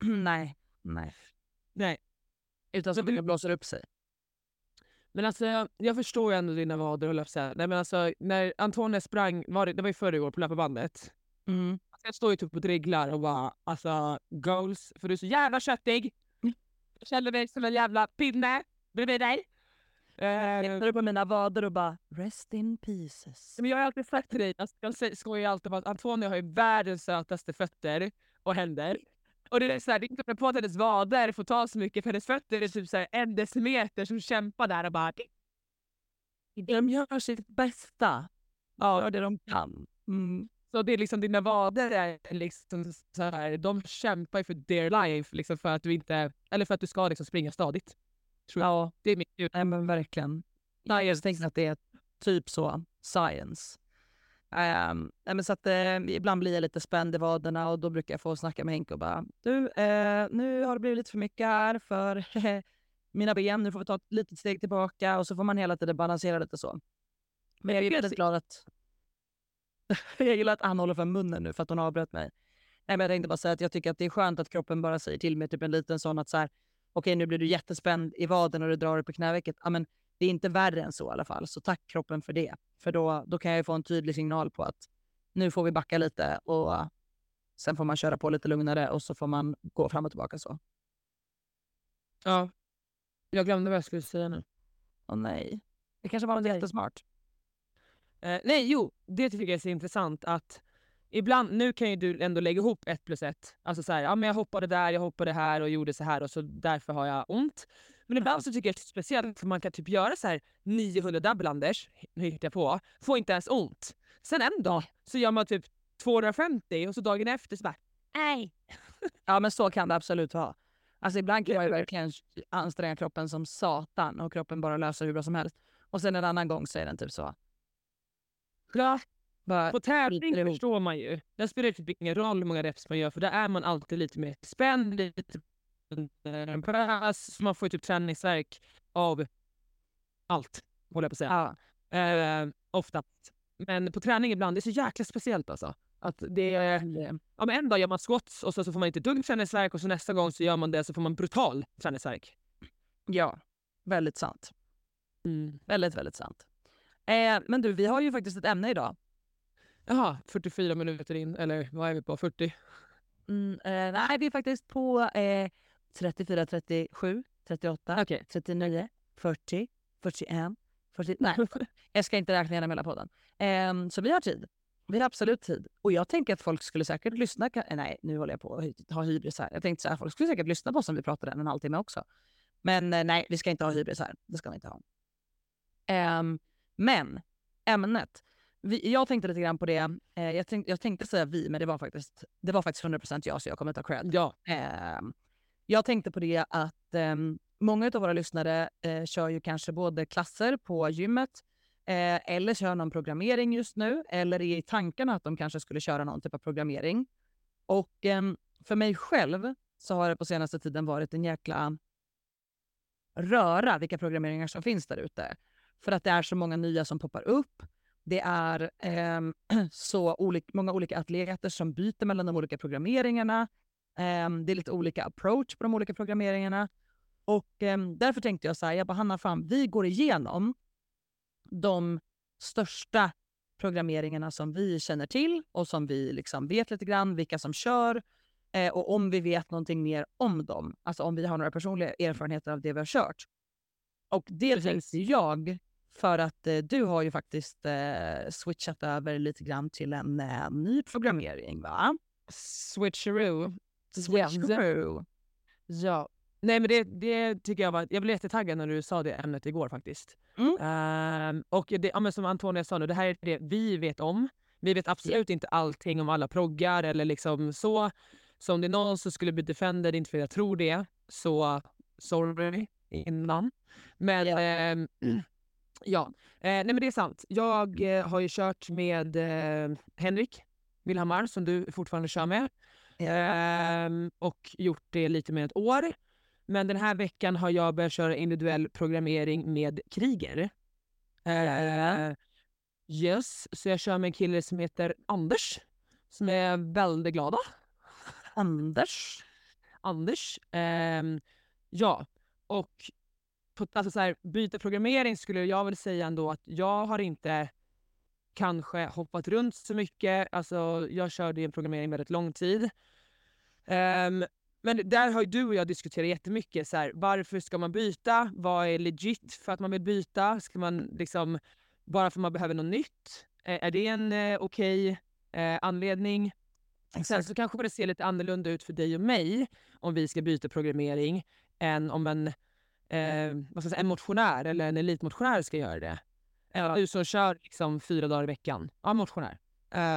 nej. Nej. Nej. Utan så det blåser upp sig. Men alltså jag förstår ju ändå dina vader och säga. Nej men alltså när Antonija sprang, var det, det var ju förra året på löparbandet. Mm. Alltså, jag står ju typ och dreglar och bara alltså goals, för du är så jävla köttig. Mm. Jag känner dig som en jävla pinne bredvid dig. Jag uh, på mina vader och bara rest in pieces. Men jag har alltid sagt till dig, alltså, jag skojar alltid om att Antonija har ju världens sötaste fötter och händer. Och det är så här, det är inte på att hennes vader får ta så mycket för hennes fötter är typ så här en decimeter som kämpar där och bara... De gör sitt bästa. Ja, det de kan. Mm. Så det är liksom dina vader är liksom så här, de kämpar för their life liksom för att du inte, eller för att du ska liksom springa stadigt. Ja, det är mitt Nej men verkligen. Nej, jag tänker att det är typ så, science. Um, men så att, uh, ibland blir jag lite spänd i vaderna och då brukar jag få snacka med Henke och bara du, uh, nu har det blivit lite för mycket här för mina ben. Nu får vi ta ett litet steg tillbaka och så får man hela tiden balansera lite så. Men jag är väldigt glad att jag gillar att han håller för munnen nu för att hon avbröt mig. Nej, men jag tänkte bara säga att jag tycker att det är skönt att kroppen bara säger till mig typ en liten sån att så här, okej nu blir du jättespänd i vaden och du drar upp i knävecket. Ja, men det är inte värre än så i alla fall. Så tack kroppen för det. För då, då kan jag få en tydlig signal på att nu får vi backa lite och sen får man köra på lite lugnare och så får man gå fram och tillbaka så. Ja. Jag glömde vad jag skulle säga nu. Åh nej. Det kanske var något jättesmart. Eh, nej, jo, det tycker jag är så intressant att ibland, nu kan ju du ändå lägga ihop ett plus ett. Alltså så här, ja men jag hoppade där, jag hoppade här och gjorde så här och så därför har jag ont. Men ibland så tycker jag det är speciellt för man kan typ göra så här 900 doublanders, nu hittar jag på, får inte ens ont. Sen en dag så gör man typ 250 och så dagen efter så bara nej. Ja men så kan det absolut vara. Alltså ibland kan jag verkligen anstränga kroppen som satan och kroppen bara löser hur bra som helst. Och sen en annan gång så är den typ så. Ja. Bara på tävling förstår man ju. Där spelar det typ ingen roll hur många reps man gör för där är man alltid lite mer spänd, lite pass. Man får ju typ träningsverk av allt, håller jag på att säga. Ja. Eh, oftast. Men på träning ibland, det är så jäkla speciellt alltså. Att det är, ja, men en dag gör man squats och så, så får man inte dugg träningsverk och så nästa gång så gör man det så får man brutal träningsverk. Ja, väldigt sant. Mm. Väldigt, väldigt sant. Eh, men du, vi har ju faktiskt ett ämne idag. Jaha, 44 minuter in, eller vad är vi på? 40? Mm, eh, nej, vi är faktiskt på eh, 34, 37, 38, okay. 39, 40, 41, 40... Nej, jag ska inte räkna igenom hela podden. Um, så vi har tid. Vi har absolut tid. Och jag tänker att folk skulle säkert lyssna. Nej, nu håller jag på att ha hybris här. Jag tänkte så här, folk skulle säkert lyssna på oss om vi pratade en och en halv timme också. Men eh, nej, vi ska inte ha hybris här. Det ska vi inte ha. Um, men ämnet. Vi, jag tänkte lite grann på det. Eh, jag, tänk, jag, tänkte säga vi, men det var faktiskt, det var faktiskt 100% jag, så jag kommer ta cred. Ja. Eh, jag tänkte på det att eh, många av våra lyssnare eh, kör ju kanske både klasser på gymmet eh, eller kör någon programmering just nu eller är i tankarna att de kanske skulle köra någon typ av programmering. Och ehm, för mig själv så har det på senaste tiden varit en jäkla röra vilka programmeringar som finns där ute. För att det är så många nya som poppar upp. Det är eh, så olika, många olika atleter som byter mellan de olika programmeringarna. Eh, det är lite olika approach på de olika programmeringarna. Och eh, därför tänkte jag så här, jag bara Hanna, fan, vi går igenom de största programmeringarna som vi känner till och som vi liksom vet lite grann, vilka som kör eh, och om vi vet någonting mer om dem. Alltså om vi har några personliga erfarenheter av det vi har kört. Och det tänkte jag för att eh, du har ju faktiskt eh, switchat över lite grann till en eh, ny programmering, va? Switcheroo. Switcheroo. Ja. Nej men det, det tycker jag var... Jag blev jättetaggad när du sa det ämnet igår faktiskt. Mm. Uh, och det, ja, men som Antonia sa nu, det här är det vi vet om. Vi vet absolut yeah. inte allting om alla proggar eller liksom så. Så om det är någon som skulle bli defender, inte för att jag tror det, så sorry innan. Men yeah. eh, Ja, eh, nej men det är sant. Jag eh, har ju kört med eh, Henrik Vilhammar som du fortfarande kör med. Eh, och gjort det lite mer ett år. Men den här veckan har jag börjat köra individuell programmering med Kriger. Eh, yes, så jag kör med en kille som heter Anders. Som är väldigt glada. Anders? Anders. Ehm, ja, och alltså så här, byta programmering skulle jag väl säga ändå att jag har inte kanske hoppat runt så mycket. Alltså, jag körde en programmering väldigt lång tid. Um, men där har ju du och jag diskuterat jättemycket. Så här, varför ska man byta? Vad är legit för att man vill byta? Ska man liksom, bara för att man behöver något nytt? Är det en eh, okej okay, eh, anledning? Exakt. Sen så kanske det ser lite annorlunda ut för dig och mig om vi ska byta programmering än om en eh, vad ska säga, en motionär eller en elitmotionär ska göra det. Ja. Du som kör liksom fyra dagar i veckan. Ja, motionär.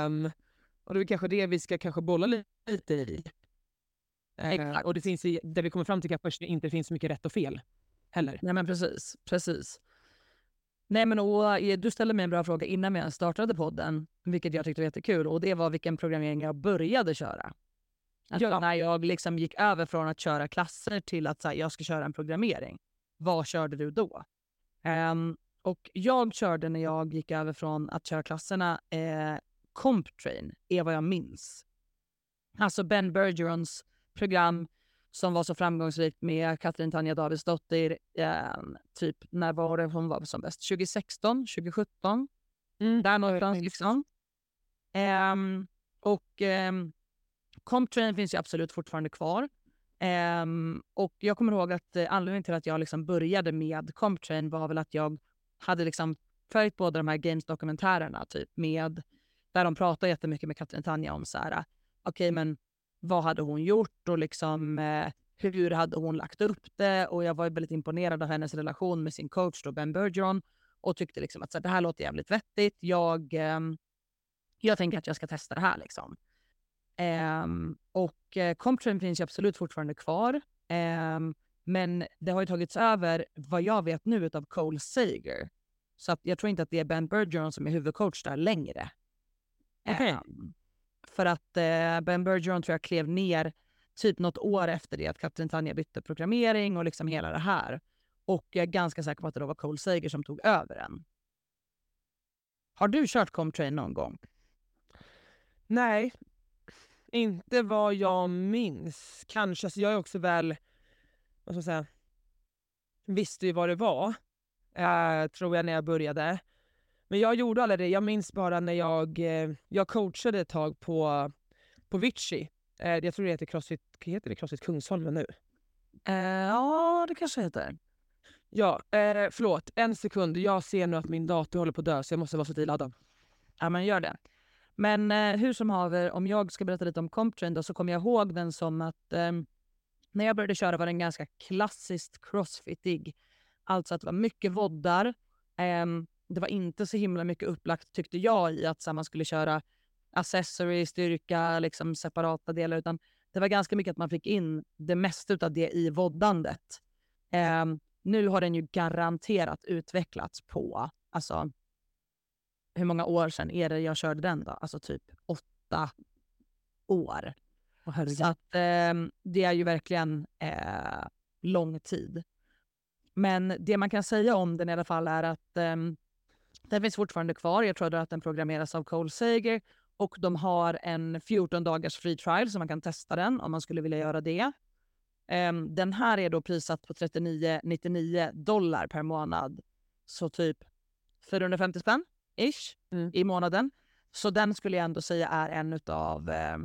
Um, och det är kanske det vi ska kanske bolla lite i. Uh, och det finns i, där vi kommer fram till kanske inte finns så mycket rätt och fel heller. Nej men precis, precis. Nej men och, eh, du ställde mig en bra fråga innan vi ens startade podden, vilket jag tyckte var jättekul. Och det var vilken programmering jag började köra. Alltså ja. När jag liksom gick över från att köra klasser till att här, jag ska köra en programmering. Vad körde du då? Um, och jag körde när jag gick över från att köra klasserna eh, CompTrain, är vad jag minns. Alltså Ben Bergerons program som var så framgångsrikt med Katrin Tanja Davidsdottir. Eh, typ när var det hon var som bäst? 2016, 2017? Mm. Där någonstans liksom. Um, och um, Comptrain finns ju absolut fortfarande kvar. Um, och jag kommer ihåg att eh, anledningen till att jag liksom började med Comptrain var väl att jag hade liksom följt båda de här Games-dokumentärerna typ med där de pratar jättemycket med Katrin Tanja om så här, okej okay, men vad hade hon gjort och liksom eh, hur hade hon lagt upp det? Och jag var väldigt imponerad av hennes relation med sin coach då, Ben Bergeron och tyckte liksom att så här, det här låter jävligt vettigt. Jag, eh, jag tänker att jag ska testa det här liksom. Um, och eh, Comptrain finns ju absolut fortfarande kvar. Um, men det har ju tagits över, vad jag vet nu, av Cole Sager. Så att jag tror inte att det är Ben Bergeron som är huvudcoach där längre. Okay. Um, för att uh, Ben Bergeron tror jag klev ner typ något år efter det att Kapten Tanja bytte programmering och liksom hela det här. Och jag är ganska säker på att det då var Cole Sager som tog över den. Har du kört Comtrain någon gång? Nej, inte vad jag minns. Kanske. Alltså jag är också väl... Vad ska jag säga? Visste ju vad det var, äh, tror jag, när jag började. Men jag gjorde aldrig det. Jag minns bara när jag, eh, jag coachade ett tag på, på Vici. Eh, jag tror det heter Crossfit, heter det Crossfit Kungsholmen nu. Eh, ja, det kanske heter. Ja, eh, förlåt. En sekund. Jag ser nu att min dator håller på att dö så jag måste vara så laddad. Ja, men gör det. Men eh, hur som haver, om jag ska berätta lite om CompTrain då, så kommer jag ihåg den som att eh, när jag började köra var den ganska klassiskt crossfitig. Alltså att det var mycket voddar. Eh, det var inte så himla mycket upplagt tyckte jag i att så här, man skulle köra accessory, styrka, liksom separata delar. Utan det var ganska mycket att man fick in det mesta av det i voddandet. Eh, nu har den ju garanterat utvecklats på, alltså hur många år sedan är det jag körde den då? Alltså typ åtta år. Oh, så att eh, det är ju verkligen eh, lång tid. Men det man kan säga om den i alla fall är att eh, den finns fortfarande kvar. Jag tror att den programmeras av Cole Sager och de har en 14 dagars free trial så man kan testa den om man skulle vilja göra det. Um, den här är då prissatt på 39,99 dollar per månad. Så typ 450 spänn ish mm. i månaden. Så den skulle jag ändå säga är en av eh,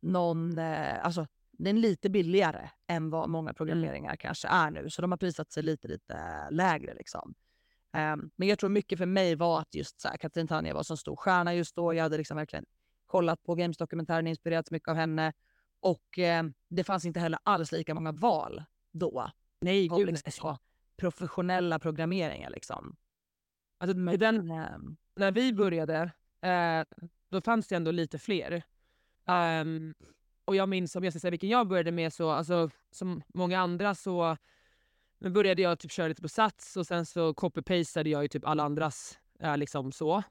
någon, eh, alltså den är lite billigare än vad många programmeringar mm. kanske är nu. Så de har prisat sig lite, lite lägre liksom. Um, men jag tror mycket för mig var att just så här, Katrin Tanja var som stor stjärna just då. Jag hade liksom verkligen kollat på Games-dokumentären, inspirerats mycket av henne. Och eh, det fanns inte heller alls lika många val då. Nej, gud. Liksom, professionella programmeringar liksom. Alltså, den, ehm, när vi började, eh, då fanns det ändå lite fler. Um, och jag minns, om jag ska säga vilken jag började med, så alltså, som många andra så men började jag typ köra lite på Sats och sen så copy-pastade jag ju typ alla andras. Eh, liksom så.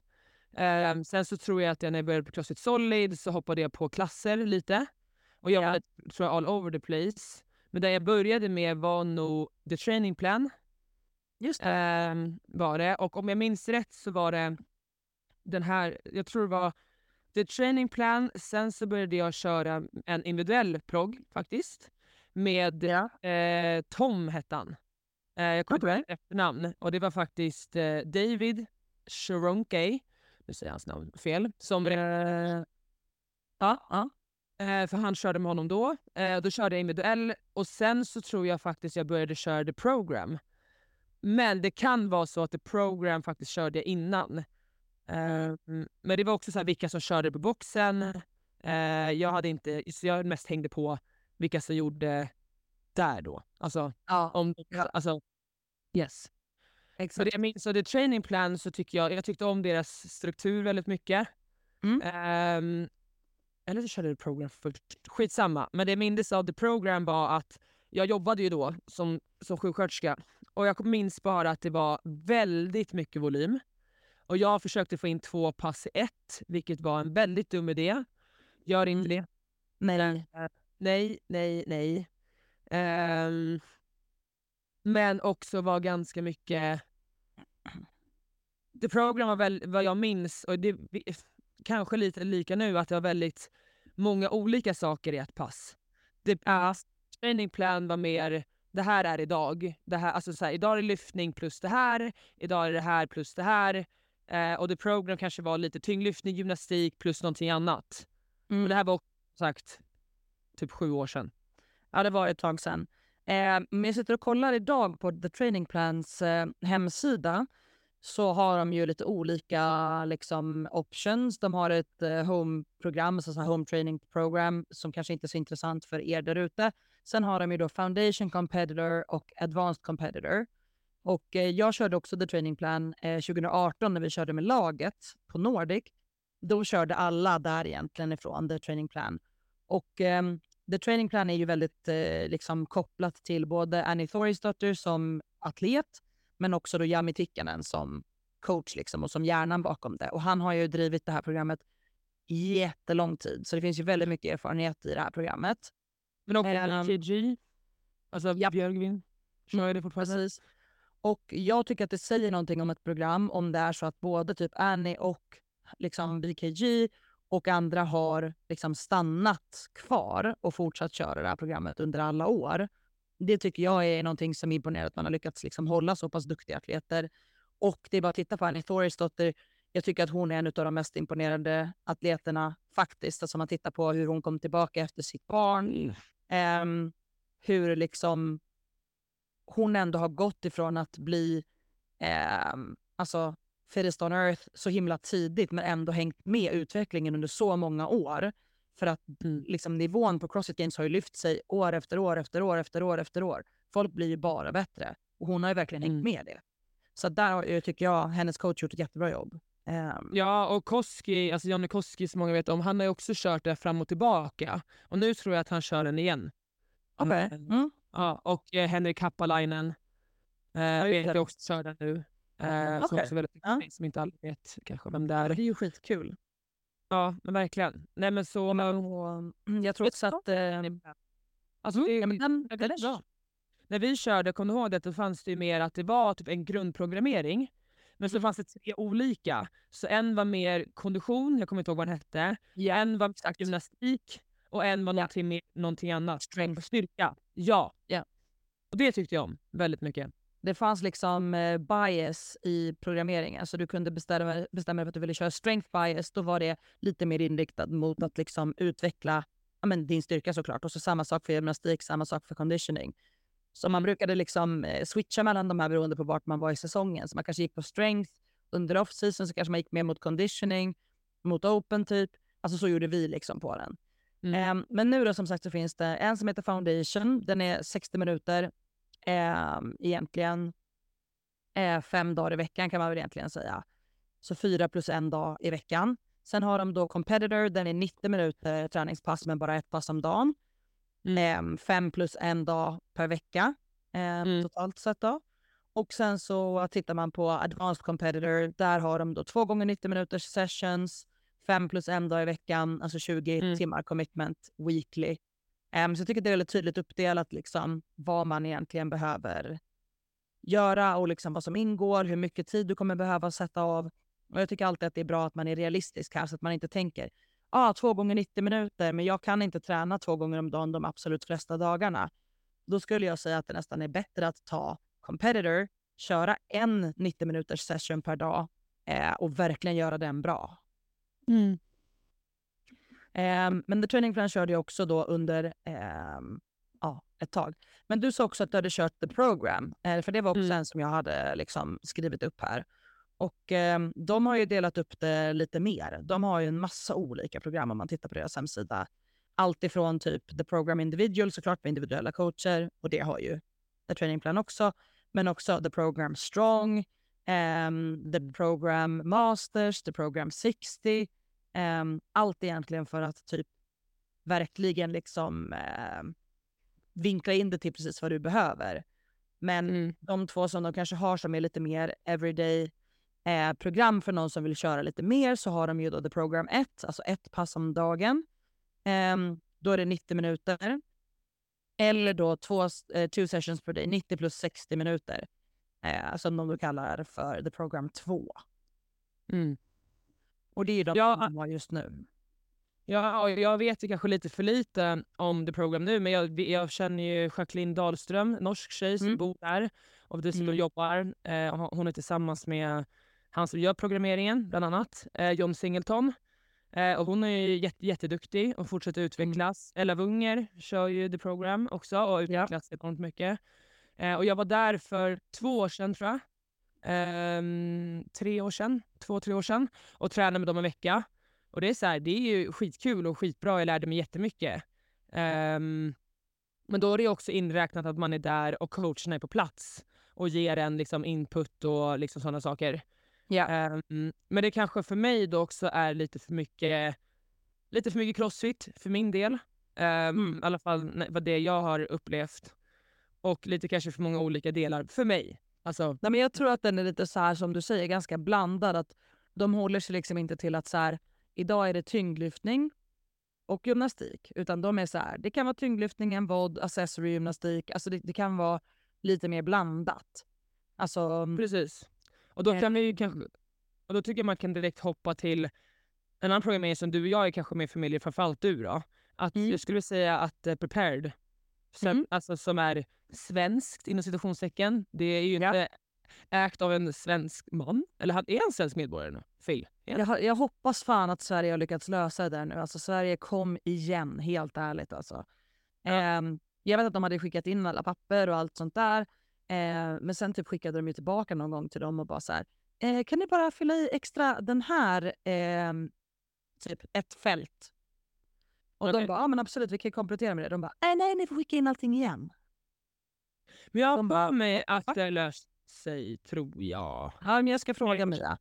Eh, sen så tror jag att jag när jag började på Crossfit Solid så hoppade jag på klasser lite. Och jag var tror jag, all over the place. Men det jag började med var nog the training plan. Just det. Eh, var det. Och om jag minns rätt så var det den här, jag tror det var the training plan. Sen så började jag köra en individuell progg faktiskt. Med ja. eh, Tom hette han. Eh, jag kommer inte ihåg efternamn. Och det var faktiskt eh, David Sharonke. Nu säger jag hans namn fel. Som... Ja, ja. Eh, för han körde med honom då. Eh, då körde jag individuell och sen så tror jag faktiskt jag började köra the program. Men det kan vara så att the program faktiskt körde jag innan. Eh, men det var också så här, vilka som körde på boxen. Eh, jag hade inte, så jag mest hängde på vilka som gjorde där då. Alltså, ja. om, ja. alltså yes. Exakt. Så det, jag minns, så det training plan så tycker jag, jag tyckte om deras struktur väldigt mycket. Mm. Um, eller så körde det program först. Skitsamma. Men det jag minns av the program var att jag jobbade ju då som, som sjuksköterska och jag minns bara att det var väldigt mycket volym. Och jag försökte få in två pass i ett, vilket var en väldigt dum idé. Gör inte det. Nej, nej. Nej, nej, nej. Um, men också var ganska mycket... The program var väl vad jag minns, och det kanske lite lika nu, att det var väldigt många olika saker i ett pass. The uh, training plan var mer, det här är idag. Det här, alltså så här, idag är det lyftning plus det här, idag är det här plus det här. Uh, och the program kanske var lite tyngdlyftning, gymnastik plus någonting annat. Mm. Och det här var sagt typ sju år sedan. Ja, det var ett tag sedan. Eh, men jag sitter och kollar idag på The Training Plans eh, hemsida så har de ju lite olika liksom, options. De har ett eh, home-program, alltså home training program som kanske inte är så intressant för er där ute. Sen har de ju då Foundation Competitor och Advanced Competitor. Och eh, jag körde också The Training Plan eh, 2018 när vi körde med laget på Nordic. Då körde alla där egentligen ifrån The Training Plan. Och eh, The Training Plan är ju väldigt eh, liksom kopplat till både Annie Thorisdottir som atlet, men också då Jami Tikkanen som coach liksom, och som hjärnan bakom det. Och han har ju drivit det här programmet jättelång tid, så det finns ju väldigt mycket erfarenhet i det här programmet. Men också um, KG, alltså ja. Björgvin, kör det fortfarande. Precis. Och jag tycker att det säger någonting om ett program om det är så att både typ Annie och liksom BKG och andra har liksom stannat kvar och fortsatt köra det här programmet under alla år. Det tycker jag är någonting som imponerar att man har lyckats liksom hålla så pass duktiga atleter. Och det är bara att titta på Annie Thorisdotter. Jag tycker att hon är en av de mest imponerande atleterna faktiskt. Alltså man tittar på hur hon kom tillbaka efter sitt barn. Um, hur liksom hon ändå har gått ifrån att bli um, alltså fittest on earth så himla tidigt men ändå hängt med utvecklingen under så många år. För att Mm. liksom, nivån på Crossfit Games har ju lyft sig år efter år efter år efter år efter år. Folk blir ju bara bättre och hon har ju verkligen hängt Mm. med det. Så där tycker jag hennes coach gjort ett jättebra jobb. Ehm, Ja, och Koski, alltså Jonny Koski som många vet om, han har ju också kört det fram och tillbaka. Och nu tror jag att han kör den igen. Okej. Mm. Mm. Ja, och eh, Henrik Happalainen eh, vet jag också kör den nu. Eh, Som Okej. också är väldigt duktig, som inte alla vet kanske vem det är. Det är ju skitkul. Ja, men verkligen. Nej men så... Och, mm, jag tror också att... Eh, Alltså, mm, det, men den, den är är bra. När vi körde, kommer du ihåg det, då fanns det ju mer att det var typ en grundprogrammering. Men så fanns det tre olika. Så en var mer kondition, jag kommer inte ihåg vad den hette. En var gymnastik och en var någonting, mer, någonting annat. Strength. Styrka. Ja. Ja. Och det tyckte jag om väldigt mycket. Det fanns liksom eh, bias i programmeringen. Så du kunde bestämma, bestämma dig för att du ville köra strength bias. Då var det lite mer inriktat mot att liksom utveckla ja, men din styrka såklart. Och så samma sak för gymnastik, samma sak för conditioning. Så man brukade liksom eh, switcha mellan de här beroende på vart man var i säsongen. Så man kanske gick på strength under off-season så kanske man gick mer mot conditioning, mot open typ. Alltså så gjorde vi liksom på den. Mm. Ehm, men nu då som sagt så finns det en som heter Foundation. Den är 60 minuter. Um, egentligen eh, fem dagar i veckan kan man väl egentligen säga. Så fyra plus en dag i veckan. Sen har de då Competitor, den är 90 minuter träningspass men bara ett pass om dagen. Ehm, fem plus en dag per vecka ehm, Mm. totalt sett då. Och sen så tittar man på Advanced Competitor, där har de då två gånger 90 minuters sessions, fem plus en dag i veckan, alltså 20 Mm. timmar commitment weekly. Um, så jag tycker det är väldigt tydligt uppdelat liksom vad man egentligen behöver göra och liksom vad som ingår, hur mycket tid du kommer behöva sätta av. Och jag tycker alltid att det är bra att man är realistisk här så att man inte tänker ah, två gånger 90 minuter, men jag kan inte träna två gånger om dagen de absolut flesta dagarna. Då skulle jag säga att det nästan är bättre att ta competitor, köra en 90 minuters session per dag eh, och verkligen göra den bra. Mm men The Training Plan körde jag också då under ehm, ja, ett tag. Men du sa också att du hade kört The Program, eh, för det var också Mm. en som jag hade liksom skrivit upp här. Och ehm, de har ju delat upp det lite mer. De har ju en massa olika program om man tittar på deras hemsida. Allt ifrån typ The Program Individual såklart med individuella coacher och det har ju The Training Plan också. Men också The Program Strong, ehm, The Program Masters, The Program 60. Ehm, allt egentligen för att typ verkligen liksom ehm, vinkla in det till precis vad du behöver. Men Mm. de två som de kanske har som är lite mer everyday eh, program för någon som vill köra lite mer så har de ju då The Program 1, alltså ett pass om dagen. Ehm, då är det 90 minuter. Eller då två eh, two sessions per day, 90 plus 60 minuter. Eh, som de då kallar för The Program 2. Mm. Och det är de Ja, som har just nu. Ja, jag vet ju kanske lite för lite om The Program nu, men jag, jag känner ju Jacqueline Dahlström, norsk tjej som Mm. bor där och dessutom Mm. jobbar. Eh, hon- är tillsammans med han som gör programmeringen, bland annat, eh, John Singleton. Eh, och hon är ju jätte, jätteduktig och fortsätter utvecklas. Ella Wunger kör ju The Program också och utvecklas enormt mycket. Eh, och jag var där för två år sedan tror jag. Ehm, tre år sedan, två, tre år sedan och tränade med dem en vecka. Och det är så här, det är ju skitkul och skitbra, jag lärde mig jättemycket. Ehm, men då är det också inräknat att man är där och coacherna är på plats och ger en liksom input och liksom sådana saker. Ja. Ehm, men det kanske för mig då också är lite för mycket, lite för mycket crossfit för min del. Ehm, Mm. I alla fall vad det jag har upplevt. Och lite kanske för många olika delar för mig. Alltså, Nej, men jag tror att den är lite så här som du säger, ganska blandad. Att de håller sig liksom inte till att så här, idag är det tyngdlyftning och gymnastik. Utan de är så här, det kan vara tyngdlyftning, en vod, accessory gymnastik. Alltså det, det kan vara lite mer blandat. Alltså, Precis. Och då Eh, kan vi ju kanske, och då tycker jag man kan direkt hoppa till en annan programmering som du och jag är kanske mer familjer, framförallt du då. Att Mm. jag skulle säga att uh, Prepared, som, Mm. alltså, som är svenskt inom citationstecken, det är ju Ja. inte ägt av en svensk man. Eller han är en svensk medborgare nu? Phil? Han? jag, jag hoppas fan att Sverige har lyckats lösa det där nu. Alltså Sverige kom igen, helt ärligt alltså. Ehm, jag vet att de hade skickat in alla papper och allt sånt där. Eh, men sen typ skickade de ju tillbaka någon gång till dem och bara så här. eh, kan ni bara fylla i extra den här, eh, typ ett fält. Och Okej. de bara, ja men absolut vi kan komplettera med det. De bara, nej nej ni får skicka in allting igen. Men jag har för mig att det löst sig, tror jag. Ja men jag ska fråga Mia.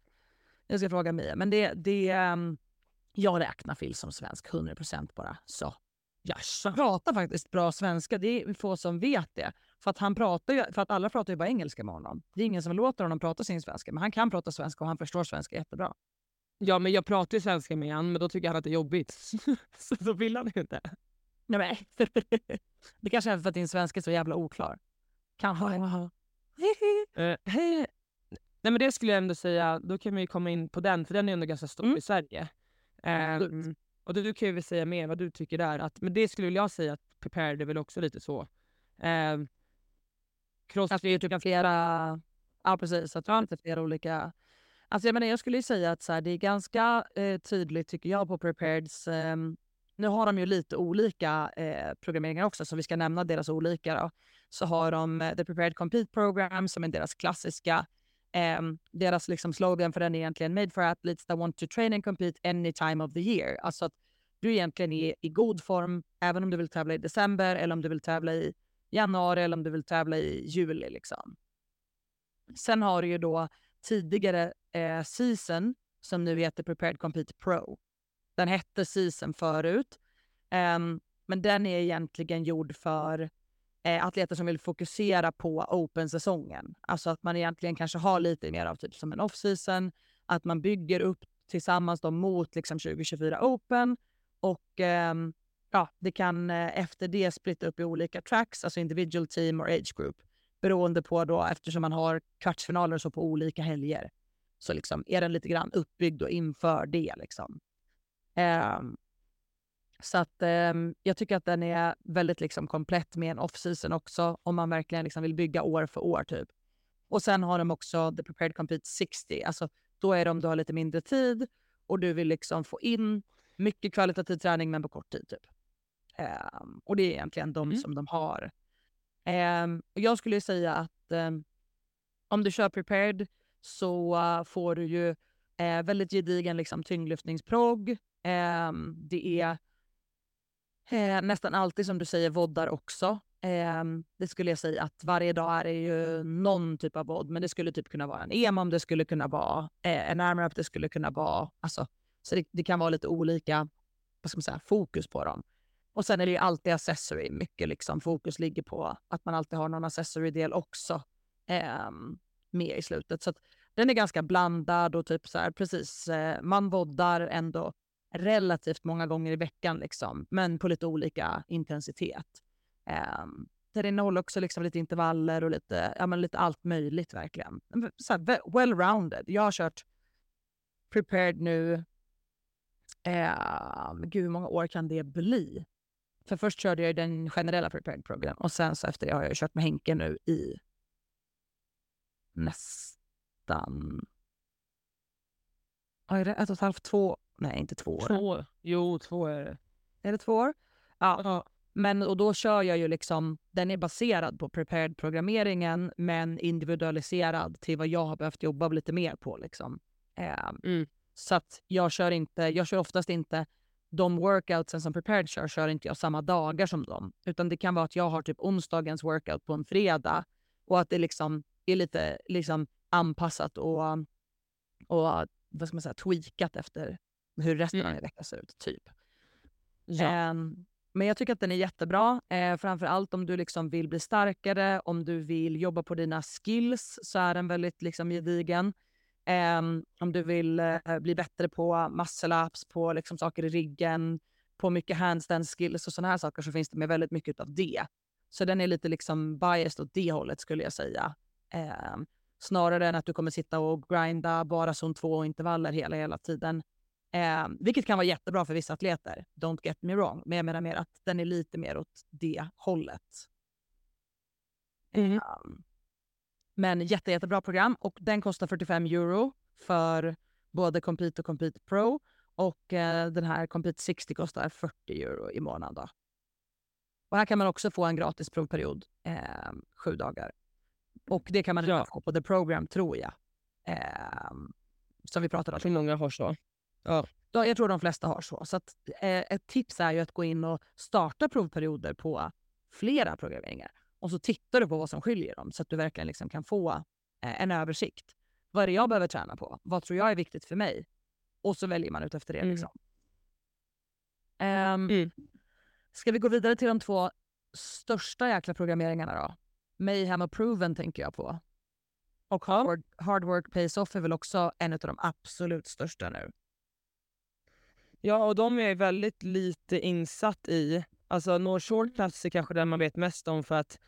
Jag ska fråga Mia. Men det, det ehm, jag räknar Phil som svensk 100% bara. Så. Jaså? pratar faktiskt bra svenska. Det är få som vet det. För att, han pratar ju, för att alla pratar ju bara engelska med honom. Det är ingen som låter honom prata sin svenska. Men han kan prata svenska och han förstår svenska jättebra. Ja, men jag pratar ju svenska med han, men då tycker han att det är jobbigt. så då vill han inte. Nej, men. det kanske är för att din svenska är så jävla oklar. Kanske. Eh, hej. Nej, men det skulle jag ändå säga, då kan vi komma in på den, för den är ändå ganska stor Mm. i Sverige. Absolut. och du, du kan ju väl säga mer vad du tycker där. Att, men det skulle väl jag säga att prepared är väl också lite så. Att crossfit, det är typ flera... Ja, precis. Att det är flera olika... Alltså, jag, menar, jag skulle ju säga att så här, det är ganska eh, tydligt, tycker jag, på Prepareds... Eh, nu har de ju lite olika eh, programmeringar också, så vi ska nämna deras olika. Då. Så har de eh, The Prepared Compete Program som är deras klassiska. Ehm, deras liksom slogan för den är egentligen Made for athletes that want to train and compete any time of the year. Alltså att du egentligen är i god form även om du vill tävla i december eller om du vill tävla i januari eller om du vill tävla i juli. Liksom. Sen har du ju då tidigare eh, season som nu heter Prepared Compete Pro. Den hette season förut. Ehm, men den är egentligen gjord för eh, atleter som vill fokusera på open-säsongen. Alltså att man egentligen kanske har lite mer av typ som en off-season. Att man bygger upp tillsammans då mot liksom 2024 Open. Och ehm, ja, det kan eh, efter det splitta upp i olika tracks, alltså individual team och age group. Beroende på då, eftersom man har kvartsfinaler så på olika helger. Så liksom är den lite grann uppbyggd och inför det. Liksom. Ehm, så att ehm, jag tycker att den är väldigt liksom komplett med en off-season också, om man verkligen liksom vill bygga år för år. typ. Och sen har de också The Prepared Compete 60. Alltså, då är det om du har lite mindre tid och du vill liksom få in mycket kvalitativ träning men på kort tid. Typ. Ehm, och det är egentligen de Mm. som de har. Ehm, jag skulle säga att ehm, om du kör prepared så uh, får du ju eh, väldigt gedigen liksom, tyngdlyftningsprogg. Ehm, det är eh, nästan alltid som du säger voddar också. Det skulle jag säga att varje dag är det ju någon typ av vodd, men det skulle typ kunna vara en EMOM, det skulle kunna vara eh, en armrap, det skulle kunna vara... Alltså, så det, det kan vara lite olika vad ska man säga, fokus på dem. Och sen är det ju alltid accessory. Mycket liksom fokus ligger på att man alltid har någon accessory-del också eh, med i slutet. Så att den är ganska blandad och typ så här, precis, eh, man voddar ändå relativt många gånger i veckan liksom, men på lite olika intensitet. Eh, där det innehåller också liksom lite intervaller och lite, ja, men lite allt möjligt verkligen. Så här, well-rounded. Jag har kört prepared nu Eh, gud, hur många år kan det bli? För först körde jag den generella prepared program och sen så efter det har jag kört med Henke nu i nästan... Är det? Ett och ett halvt, två? Nej, inte två år. Två. Jo, två är det. Är det två år? Ja, Ja. men och då kör jag ju liksom, den är baserad på prepared programmeringen men individualiserad till vad jag har behövt jobba lite mer på liksom. Eh, Mm. så att jag kör inte, jag kör oftast inte de workoutsen som prepared kör, kör inte jag samma dagar som dem. Utan det kan vara att jag har typ onsdagens workout på en fredag och att det liksom är lite liksom anpassat och, och vad ska man säga, tweakat efter hur resten av Mm. min vecka ser ut. Typ. Ja. Ehm, men jag tycker att den är jättebra. Eh, framför allt om du liksom vill bli starkare, om du vill jobba på dina skills så är den väldigt liksom gedigen. Ehm, om du vill eh, bli bättre på muscle ups, på liksom saker i ryggen, på mycket handstand skills och såna här saker så finns det med väldigt mycket av det. Så den är lite liksom biased åt det hållet skulle jag säga. Ehm, snarare än att du kommer sitta och grinda bara zon 2 intervaller hela, hela tiden. Eh, vilket kan vara jättebra för vissa atleter, don't get me wrong. Men jag menar mer att den är lite mer åt det hållet. Mm. Um, men jätte, jättebra program och den kostar 45 euro för både Compete och Compete Pro. Och eh, den här Compete 60 kostar 40 euro i månaden. Då. Och här kan man också få en gratis provperiod, eh, sju dagar. Och det kan man Ja. få på The Program tror jag. Eh, som vi pratade om. Jag många har så. Då- Jag tror de flesta har så. Så att, eh, ett tips är ju att gå in och starta provperioder på flera programmeringar. Och så tittar du på vad som skiljer dem så att du verkligen liksom kan få eh, en översikt. Vad är det jag behöver träna på? Vad tror jag är viktigt för mig? Och så väljer man ut efter det. Mm. Liksom. Ehm, Mm. Ska vi gå vidare till de två största jäkla programmeringarna då? Mayhem och Proven tänker jag på. Och hard, hard Work Pays Off är väl också en av de absolut största nu. Ja, och de är väldigt lite insatt i... Alltså North Shore Class är kanske den man vet mest om för att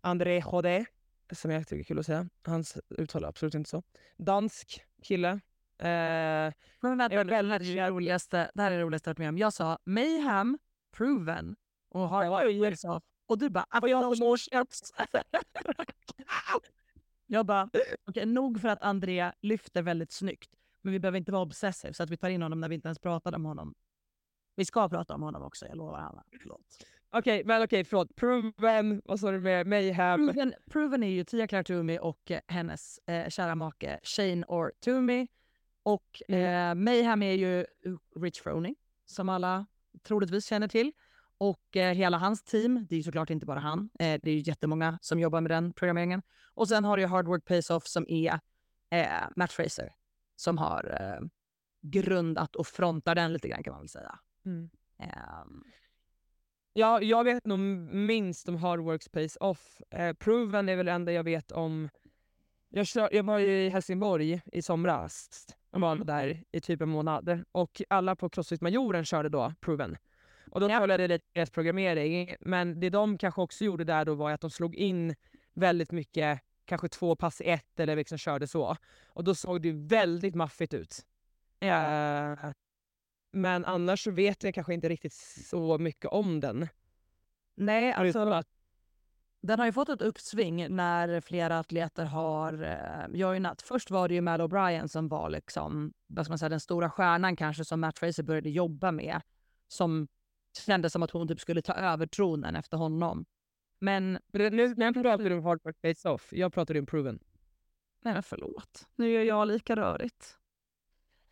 André Jodé, som jag tycker är kul att säga, hans uttal är absolut inte så. Dansk kille. Eh, Men vänta, Jag det här är det roligaste, det här är det roligaste jag varit med om. Jag sa Mayhem, Proven och Pays Off. Och du bara... "Ah, jag Jag bara, okej, nog för att André lyfter väldigt snyggt. Men vi behöver inte vara obsessive så att vi tar in honom när vi inte ens pratade om honom. Vi ska prata om honom också, jag lovar Hanna. Okej, men okej, förlåt. Proven, vad sa du med Mayhem? Proven, Proven är ju Tia Claire Toomey och eh, hennes eh, kära make Shane or Toomey. Och eh, Mayhem är ju Rich Froning, som alla troligtvis känner till. Och eh, hela hans team, det är ju såklart inte bara han, eh, det är ju jättemånga som jobbar med den programmeringen. Och sen har du Hard Work Pays Off som är eh, Matt Fraser, som har eh, grundat och frontar den lite grann kan man väl säga. Mm. Ehm, Ja, jag vet nog minst om Hard Work Space Off. Eh, Proven är väl det enda jag vet om. Jag, kör, jag var i Helsingborg i somras. Jag var där i typ en månad. Och alla på Crossfit-majoren körde då Proven. Och då följde det deras programmering. Men det de kanske också gjorde där då var att de slog in väldigt mycket, kanske två pass i ett eller liksom körde så. Och då såg det väldigt maffigt ut. Eh, men annars så vet jag kanske inte riktigt så mycket om den. nej, alltså, Den har ju fått ett uppsving när flera atleter har eh, joinat. Först var det ju Mal O'Brien som var liksom, vad ska man säga, den stora stjärnan kanske som Matt Fraser började jobba med. Som kändes som att hon typ skulle ta över tronen efter honom. Men, Nu, när jag pratade om hard work pays off, jag pratade om proven. nej men förlåt, nu gör jag lika rörigt.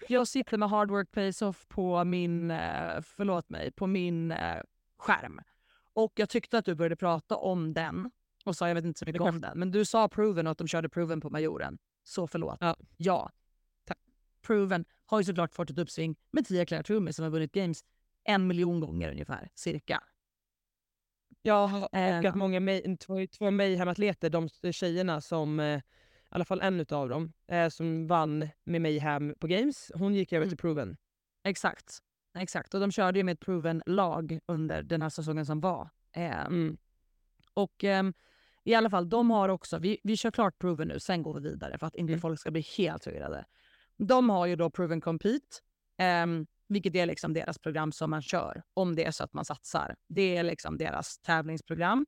Jag sitter med hard work pays off på min, eh, förlåt mig, på min eh, skärm. Och jag tyckte att du började prata om den och sa jag vet inte så mycket om den. Men du sa proven och att de körde proven på majoren. Så förlåt. Ja. ja. Tack. Proven har ju såklart fått ett uppsving med Tia Claire Toomey som har vunnit games en miljon gånger ungefär, cirka. Ja, och att många två, två Mayhem-atleter, de tjejerna som, eh, i alla fall en av dem, eh, som vann med Mayhem på Games, hon gick över till proven. Exakt. Exakt. Och de körde ju med ett proven-lag under den här säsongen som var. Eh, Mm. Och ehm, i alla fall, de har också, vi, vi kör klart proven nu, sen går vi vidare för att inte Mm. folk ska bli helt förvirrade. De har ju då proven compete, ehm, vilket är liksom deras program som man kör om det är så att man satsar. Det är liksom deras tävlingsprogram.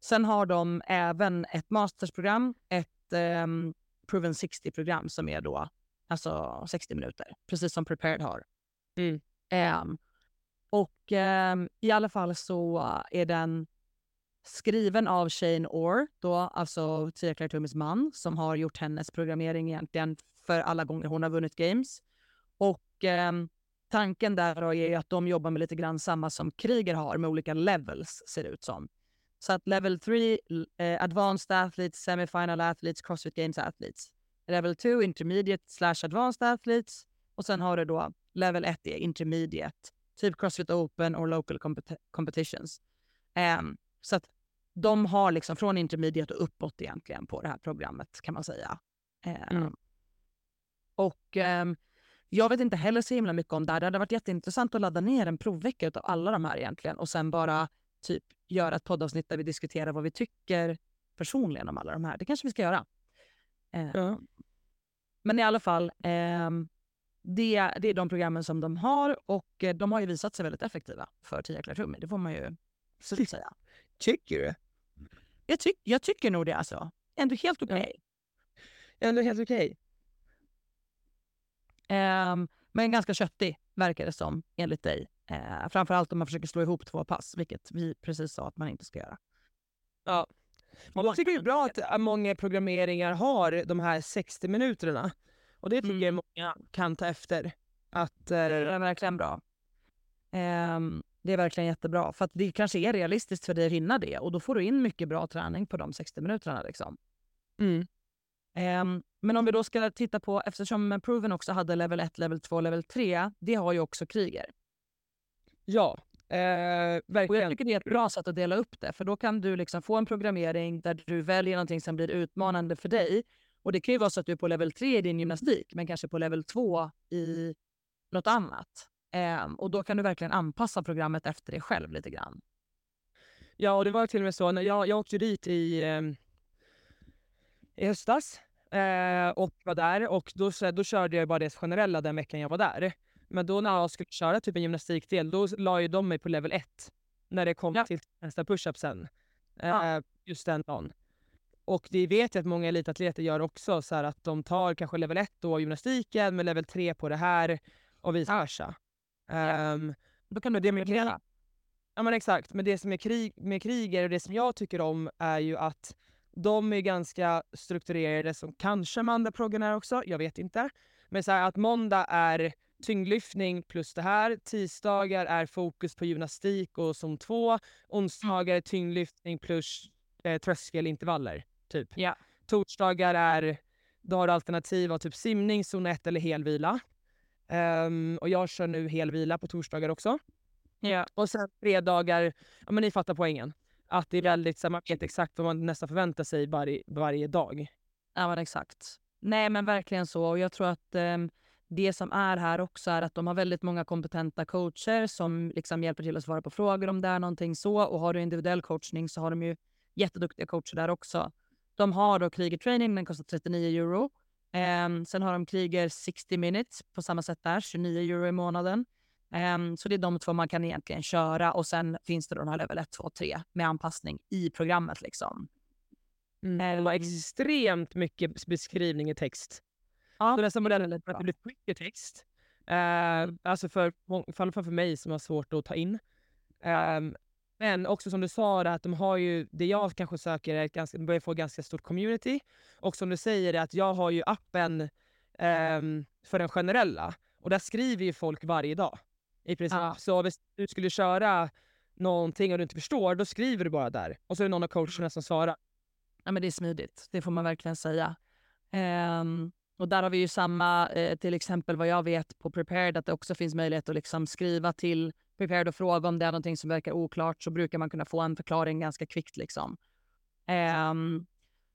Sen har de även ett mastersprogram, ett ehm, proven 60-program som är då alltså 60 minuter, precis som prepared har. Mm. Ehm, och ehm, i alla fall så är den skriven av Shane Orr, då, alltså Tia Claire man, som har gjort hennes programmering egentligen för alla gånger hon har vunnit games. Och ehm, tanken där är ju att de jobbar med lite grann samma som Kriger har med olika levels, ser det ut som. Så att level 3, eh, advanced athletes, semifinal athletes, crossfit games athletes. Level 2, intermediate slash advanced athletes. Och sen har du då level 1 är intermediate, typ crossfit open or local compet- competitions. Ehm, så att de har liksom från intermediate och uppåt egentligen på det här programmet kan man säga. Ehm, Mm. Och ehm, jag vet inte heller så himla mycket om det här. Det hade varit jätteintressant att ladda ner en provvecka av alla de här egentligen och sen bara typ göra ett poddavsnitt där vi diskuterar vad vi tycker personligen om alla de här. Det kanske vi ska göra. Ehm, Ja. Men i alla fall, ehm, det, det är de programmen som de har och eh, de har ju visat sig väldigt effektiva för Tia Toomey. Det får man ju absolut säga. Tycker du? Jag, tyck, jag tycker nog det alltså. Ändå helt okej. Ändå helt okej. Ehm, men ganska köttig verkar det som, enligt dig. Uh, framförallt om man försöker slå ihop två pass, vilket vi precis sa att man inte ska göra. Jag tycker det är bra att äh, många programmeringar har de här 60 minuterna. Och det tycker jag Mm. många kan ta efter. Att, Det eh, är verkligen bra. Ehm, det är verkligen jättebra. För att det kanske är realistiskt för dig att hinna det. Och då får du in mycket bra träning på de 60 minuterna. Liksom. mm. Ehm, men om vi då ska titta på, eftersom Proven också hade level 1, level 2, level 3. Det har ju också Kriger. Ja, eh, Och jag verkligen. tycker det är ett bra sätt att dela upp det. För då kan du liksom få en programmering där du väljer någonting som blir utmanande för dig. Och det kan ju vara så att du är på level 3 i din gymnastik, men kanske på level 2 i något annat. Ehm, och då kan du verkligen anpassa programmet efter dig själv lite grann. Ja, och det var till och med så när jag, jag åkte dit i, eh, i höstas eh, och var där och då, då körde jag bara det generella den veckan jag var där. Men då när jag skulle köra typ en gymnastikdel, då la ju de mig på level 1 när det kom Ja. till nästa push-up sen. Eh, Ja. Just den dagen. Och det vet jag att många elitatleter gör också, så att de tar kanske level 1 då gymnastiken, men level 3 på det här och vice versa. Ehm, Då kan du demilitera. Ja men exakt, men det som är krig, med kriger och det som jag tycker om är ju att de är ganska strukturerade som kanske de andra proggen är också, jag vet inte. Men så här, att måndag är tyngdlyftning plus det här, tisdagar är fokus på gymnastik och som två, onsdagar är tyngdlyftning plus eh, tröskelintervaller. Typ. Ja. Torsdagar är, då har du alternativ av typ simning, zon 1 eller helvila. Ehm, och jag kör nu helvila på torsdagar också. Ja. Och sen fredagar, ja men ni fattar poängen. Att det är väldigt, så man vet exakt vad man nästan förväntar sig varje, varje dag. Ja, men exakt. Nej, men verkligen så. Och jag tror att ehm, det som är här också är att de har väldigt många kompetenta coacher som liksom hjälper till att svara på frågor om det är någonting så. Och har du individuell coachning så har de ju jätteduktiga coacher där också. De har då Kriger Training, den kostar 39 euro. Ehm, sen har de Kriger 60 minutes på samma sätt där, 29 euro i månaden. Ehm, så det är de två man kan egentligen köra och sen finns det då den här level 1, 2, 3 med anpassning i programmet liksom. Det var extremt mycket beskrivning i text. Ja, Så nästa modell är väldigt bra. väldigt mycket text. Eh, alltså för, fall för mig som har svårt att ta in. Ehm, men också som du sa, det att de har ju, det jag kanske söker är ganska, börjar få ganska stort community. Och som du säger, att jag har ju appen ehm, för den generella. Och där skriver ju folk varje dag. I princip. Ja. Så om du skulle köra någonting och du inte förstår, då skriver du bara där. Och så är det någon av coacherna som svarar. Ja, men det är smidigt, det får man verkligen säga. Ehm, och där har vi ju samma, eh, till exempel vad jag vet på Prepared, att det också finns möjlighet att liksom skriva till Prepared och fråga om det är någonting som verkar oklart, så brukar man kunna få en förklaring ganska kvickt. Liksom. Ehm,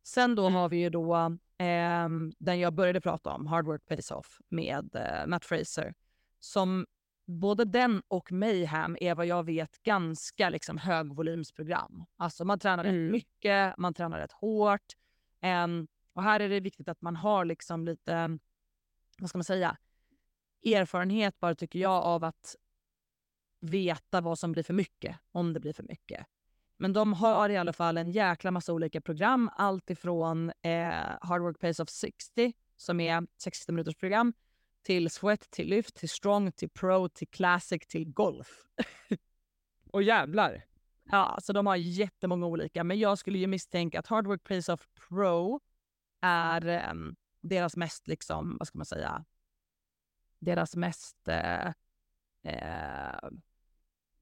sen då har vi ju då ehm, den jag började prata om, Hard Work Pays Off, med eh, Matt Fraser. Som både den och Mayhem är vad jag vet ganska liksom, högvolymsprogram. Alltså man tränar Mm. rätt mycket, man tränar rätt hårt. Ehm, och här är det viktigt att man har liksom lite, vad ska man säga, erfarenhet bara tycker jag av att veta vad som blir för mycket, om det blir för mycket. Men de har i alla fall en jäkla massa olika program. Allt ifrån eh, Hard Work Pace of 60, som är 60 minuters program, till Sweat, till Lyft, till Strong, till Pro, till Classic, till Golf. Och jävlar! Ja, så de har jättemånga olika. Men jag skulle ju misstänka att Hard Work Pace of Pro är ehm, deras mest, liksom, vad ska man säga, deras mest eh, eh,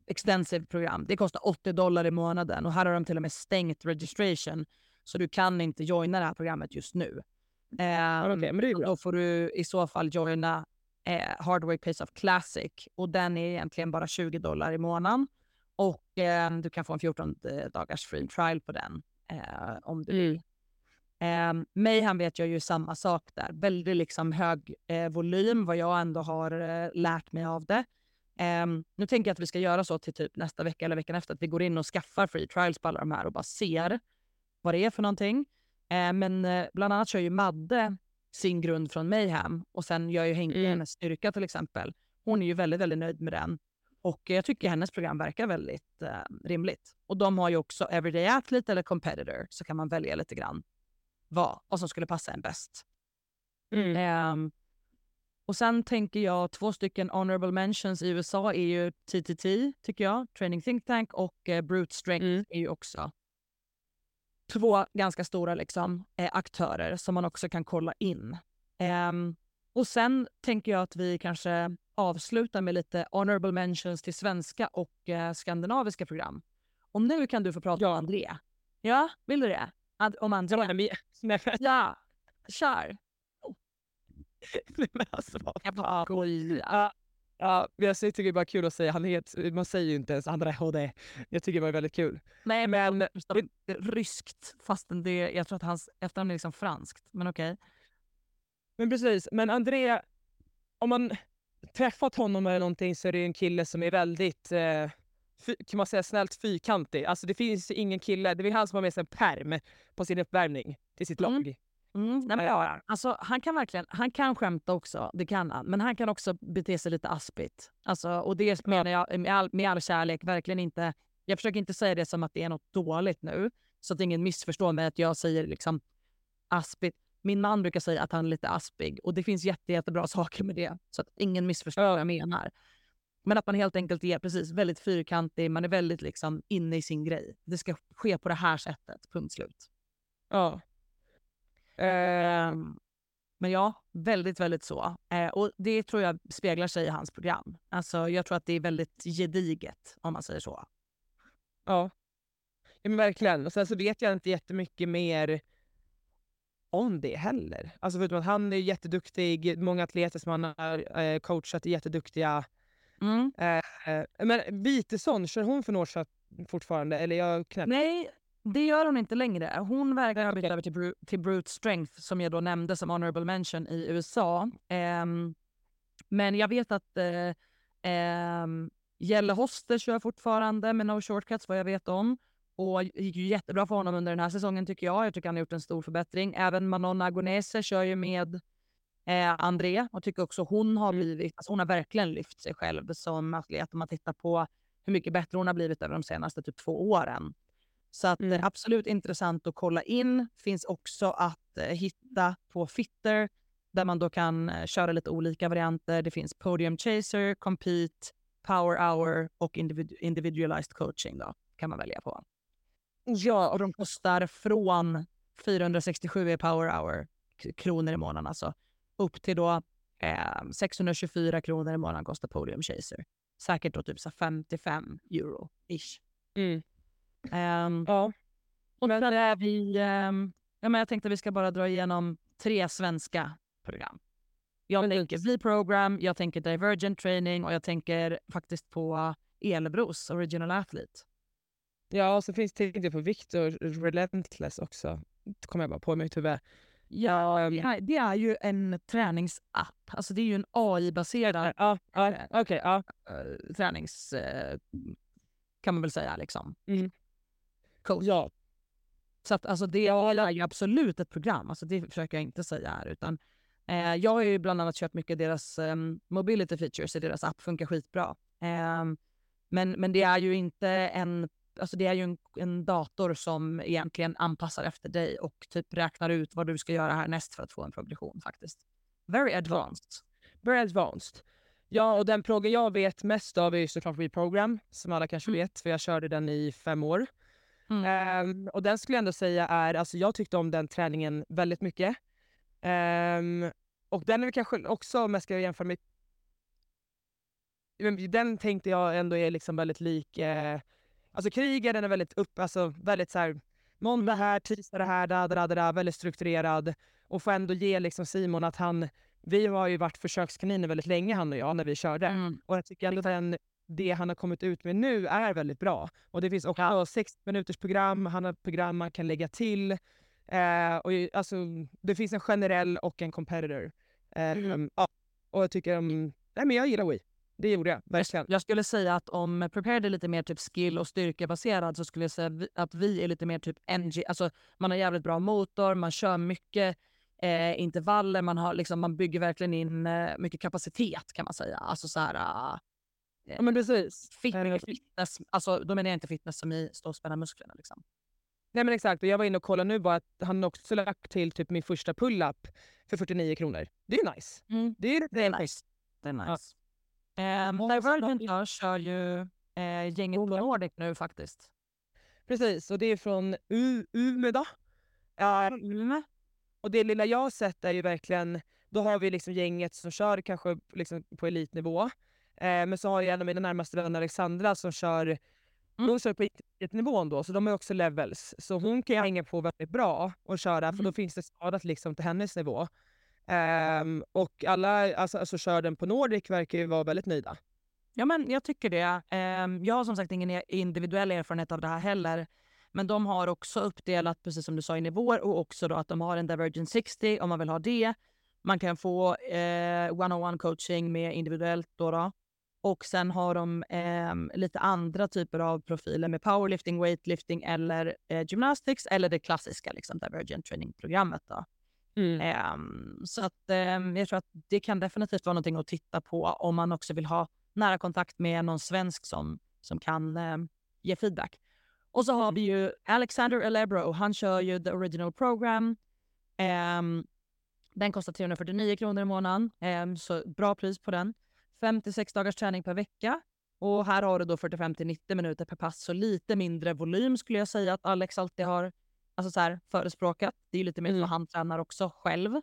extensive program. Det kostar 80 dollar i månaden och här har de till och med stängt registration. Så du kan inte joina det här programmet just nu. Ja, Ehm, okej, men det är bra. då får du i så fall joina eh, Hard Work Pace of Classic och den är egentligen bara 20 dollar i månaden. Och eh, du kan få en 14 dagars free trial på den eh, om du vill. Eh, Mayhem vet jag ju samma sak där. Väldigt liksom hög eh, volym vad jag ändå har eh, lärt mig av det. Eh, nu tänker jag att vi ska göra så till typ nästa vecka eller veckan efter att vi går in och skaffar free trials på alla de här och bara ser vad det är för någonting. Eh, men eh, bland annat kör ju Madde sin grund från Mayhem och sen gör ju Henke Mm. hennes styrka till exempel. Hon är ju väldigt, väldigt nöjd med den. Och jag tycker hennes program verkar väldigt eh, rimligt. Och de har ju också Everyday Athlete eller Competitor så kan man välja lite grann vad, vad som skulle passa en bäst. Mm. Ehm, och sen tänker jag två stycken honorable mentions i USA är ju TTT tycker jag, Training Think Tank och eh, Brute Strength Mm. är ju också två ganska stora liksom, eh, aktörer som man också kan kolla in. Ehm, och sen tänker jag att vi kanske avslutar med lite honorable mentions till svenska och eh, skandinaviska program. Och nu kan du få prata om André. Ja, vill du det? Ad- om André? Ja, men, nej, men, Ja, kör. nej, men alltså, vad skojar. Ja, ja, men jag tycker det är bara kul att säga. Han heter, man säger ju inte ens André HD. Jag tycker det var väldigt kul. Nej, men Men ryskt fastän det, jag tror att hans efternamn är liksom franskt. Men okej. Men precis, men André, om man träffat honom eller någonting så är det en kille som är väldigt, eh, kan man säga snällt fyrkantig. Alltså det finns ingen kille, det är han som har med sig en perm på sin uppvärmning till sitt Mm. lag. Mm, nej, men, ja, alltså, han kan verkligen, han kan skämta också, det kan han. Men han kan också bete sig lite aspigt. Alltså, och det menar jag med all, med all kärlek, verkligen inte. Jag försöker inte säga det som att det är något dåligt nu. Så att ingen missförstår mig att jag säger liksom aspigt. Min man brukar säga att han är lite aspig och det finns jätte, jättebra saker med det. Så att ingen missförstår vad jag menar. Men att man helt enkelt är precis väldigt fyrkantig, man är väldigt liksom inne i sin grej. Det ska ske på det här sättet, punkt slut. Ja. Ehm, men ja, väldigt, väldigt så. Eh, och det tror jag speglar sig i hans program. Alltså, jag tror att det är väldigt gediget, om man säger så. ja. ja men verkligen. Och sen så vet jag inte jättemycket mer om det heller. Alltså förutom att han är jätteduktig, många atleter som han har eh, coachat är jätteduktiga. Mm. Eh, men Witesson, kör hon för Norsa fortfarande? Eller jag knäpp... Nej, det gör hon inte längre. Hon verkar ha bytt Okej. över till, Bru- till Brute Strength, som jag då nämnde som honorable mention i USA. Ehm, men jag vet att eh, ehm, Jelle Hoster kör fortfarande med No Shortcuts, vad jag vet om. Och gick ju jättebra för honom under den här säsongen tycker jag. Jag tycker han har gjort en stor förbättring. Även Manon Agonese kör ju med eh, André och tycker också hon har blivit, alltså hon har verkligen lyft sig själv som atlet om man tittar på hur mycket bättre hon har blivit över de senaste typ två åren. Så att, Mm. eh, absolut intressant att kolla in. Finns också att eh, hitta på Fitter där man då kan eh, köra lite olika varianter. Det finns Podium Chaser, Compete, Power Hour och individu- Individualized Coaching då kan man välja på. Ja, och de kostar från 467 i Power Hour kronor i månaden alltså upp till då eh, 624 kronor i månaden kostar Podium Chaser. Säkert då typ så här 55 euro ish. Mm. Ehm, Ja. och sen är vi... ehm, ja, men jag tänkte att vi ska bara dra igenom tre svenska program. Jag tänker V-program, jag tänker Divergent Training och jag tänker faktiskt på Elbros Original Athlete. Ja, och så finns det på Victor Relentless också. Det kommer jag bara på mitt huvud. Ja, Ehm, det är, ju en träningsapp. Alltså det är ju en AI-baserad Ja, ja, okej. ja. eh, tränings... eh, kan man väl säga liksom. Mm. Coach. ja. Så att, alltså, det är ju absolut ett program. Alltså, det försöker jag inte säga här. Utan, eh, jag har ju bland annat kört mycket deras um, mobility features i deras app. Funkar skitbra. Ehm, men, men det är ju inte en... Alltså det är ju en, en dator som egentligen anpassar efter dig och typ räknar ut vad du ska göra härnäst för att få en progression faktiskt. Very advanced. Very advanced. Ja, och den program jag vet mest av är ju såklart Reprogram, som alla kanske Mm. vet, för jag körde den i fem år. Mm. Ehm, och den skulle jag ändå säga är, alltså jag tyckte om den träningen väldigt mycket. Ehm, och den är kanske också, om jag ska jämföra med... Den tänkte jag ändå är liksom väldigt lik... Eh, alltså krigen den är väldigt upp, alltså väldigt så här måndag här, tisdag det här, da, da, da, da, väldigt strukturerad. Och får ändå ge liksom Simon att han, vi har ju varit försökskaniner väldigt länge han och jag när vi körde. Mm. Och jag tycker ändå att den, det han har kommit ut med nu är väldigt bra. Och det finns också sex minuters program, han har program man kan lägga till. Eh, och alltså, det finns en generell och en competitor. Eh, Mm. ja. Och jag tycker om, nej men jag gillar Wii. Det gjorde jag, verkligen. Jag skulle säga att om Prepared är lite mer typ skill och styrkebaserad så skulle jag säga att vi är lite mer typ NG. Alltså man har jävligt bra motor, man kör mycket eh, intervaller, man, har liksom, man bygger verkligen in eh, mycket kapacitet kan man säga. Alltså så här... ah, Ja men precis. fit, Eh, fitness, alltså då menar jag inte fitness som i stå och spänna musklerna liksom. Nej men exakt, och jag var inne och kollade nu bara att han också lagt till typ min första pull-up för 49 kronor. Det är nice. Det är Det är nice. Det är nice. Um, Ja, Divergent kör ju eh, gänget. Nordic nu faktiskt. Precis, och det är från U- Umeå. Ja, och det lilla jag har sett är ju verkligen, då har vi liksom gänget som kör kanske liksom på elitnivå. Eh, men så har jag en av mina närmaste vänner, Alexandra, som kör, Mm. hon kör på elitnivån då, så de är också levels. Så hon kan ju hänga på väldigt bra och köra, för då Mm. finns det skadat liksom till hennes nivå. Um, och alla alltså, alltså kör den på Nordic verkar ju vara väldigt nöjda. Ja, men jag tycker det. Um, jag har som sagt ingen e-, individuell erfarenhet av det här heller. Men de har också uppdelat, precis som du sa, i nivåer och också då att de har en Divergent 60 om man vill ha det. Man kan få eh, one-on-one coaching med individuellt då. då. Och sen har de ehm, lite andra typer av profiler med powerlifting, weightlifting eller eh, gymnastics eller det klassiska liksom, Divergent training-programmet. Då. Mm. Ehm, så att, ehm, jag tror att det kan definitivt vara någonting att titta på om man också vill ha nära kontakt med någon svensk som, som kan ehm, ge feedback. Och så har vi ju Alexander Elebro, han kör ju the original program. Ehm, den kostar 349 kronor i månaden, ehm, så bra pris på den. 56 dagars träning per vecka. Och här har du då 45 till 90 minuter per pass, så lite mindre volym skulle jag säga att Alex alltid har alltså så här, förespråkat. Det är ju lite mer Mm. vad han tränar också själv.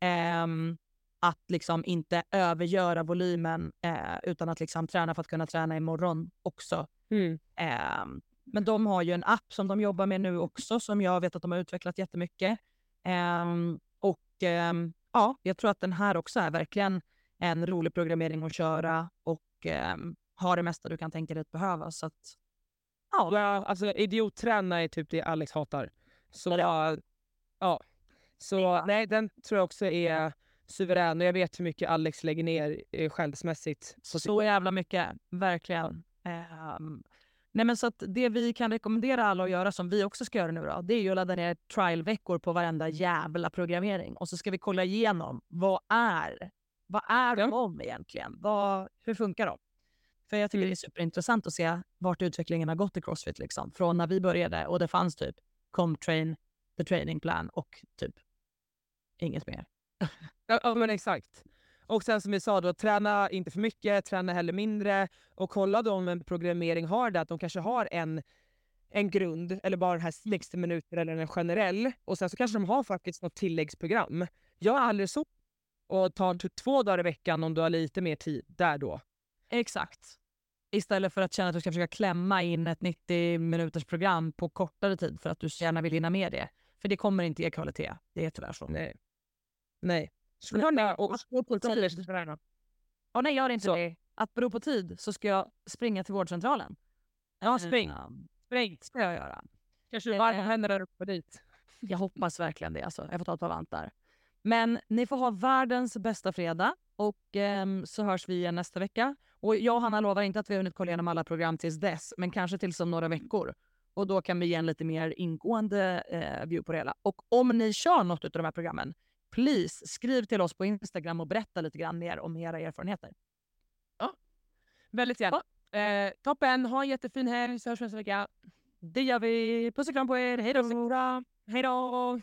Ehm, att liksom inte övergöra volymen eh, utan att liksom träna för att kunna träna imorgon också. Mm. Ehm, men de har ju en app som de jobbar med nu också som jag vet att de har utvecklat jättemycket. Ehm, och ehm, ja, jag tror att den här också är verkligen en rolig programmering att köra och um, har det mesta du kan tänka dig att behöva. Så att, ja, Ja, alltså idiotträna är typ det Alex hatar. Så ja, ja. Så nej, den tror jag också är suverän och jag vet hur mycket Alex lägger ner eh, självsmässigt. på Så jävla mycket, verkligen. Ehm, nej men så att det vi kan rekommendera alla att göra, som vi också ska göra nu då, det är ju att ladda ner trialveckor på varenda jävla programmering. Och så ska vi kolla igenom, vad är, vad är Ja. de egentligen? Vad, hur funkar de? För jag tycker det är superintressant att se vart utvecklingen har gått i Crossfit. Liksom. Från när vi började och det fanns typ Comtrain, the training plan och typ inget mer. Ja, men exakt. Och sen som vi sa då, träna inte för mycket, träna heller mindre och kolla då om en programmering har det, att de kanske har en, en grund eller bara den här 60 minuter eller en generell och sen så kanske de har faktiskt något tilläggsprogram. Jag är aldrig så och tar typ två dagar i veckan om du har lite mer tid där då. Exakt. Istället för att känna att du ska försöka klämma in ett 90 minuters program på kortare tid för att du gärna vill hinna med det. För det kommer inte ge kvalitet. Det är tyvärr så. Nej. Nej. Och, nej, gör inte Så. det. Att bero på tid så ska jag springa till vårdcentralen. Ja, spring. Spring ska jag göra. Kanske Eh, varma händer där uppe dit. Jag hoppas verkligen det. Alltså. Jag får ta ett par vantar. Men ni får ha världens bästa fredag och ehm, så hörs vi igen nästa vecka. Och jag och Hanna lovar inte att vi har hunnit kolla igenom alla program tills dess, men kanske tills om några veckor. Och då kan vi ge en lite mer ingående eh, view på det hela. Och om ni kör något av de här programmen, please skriv till oss på Instagram och berätta lite grann mer om era erfarenheter. Väldigt gärna. Eh, toppen, ha en jättefin helg så hörs vi nästa vecka. Det gör vi. Puss och kram på er. Hej då! Hej då!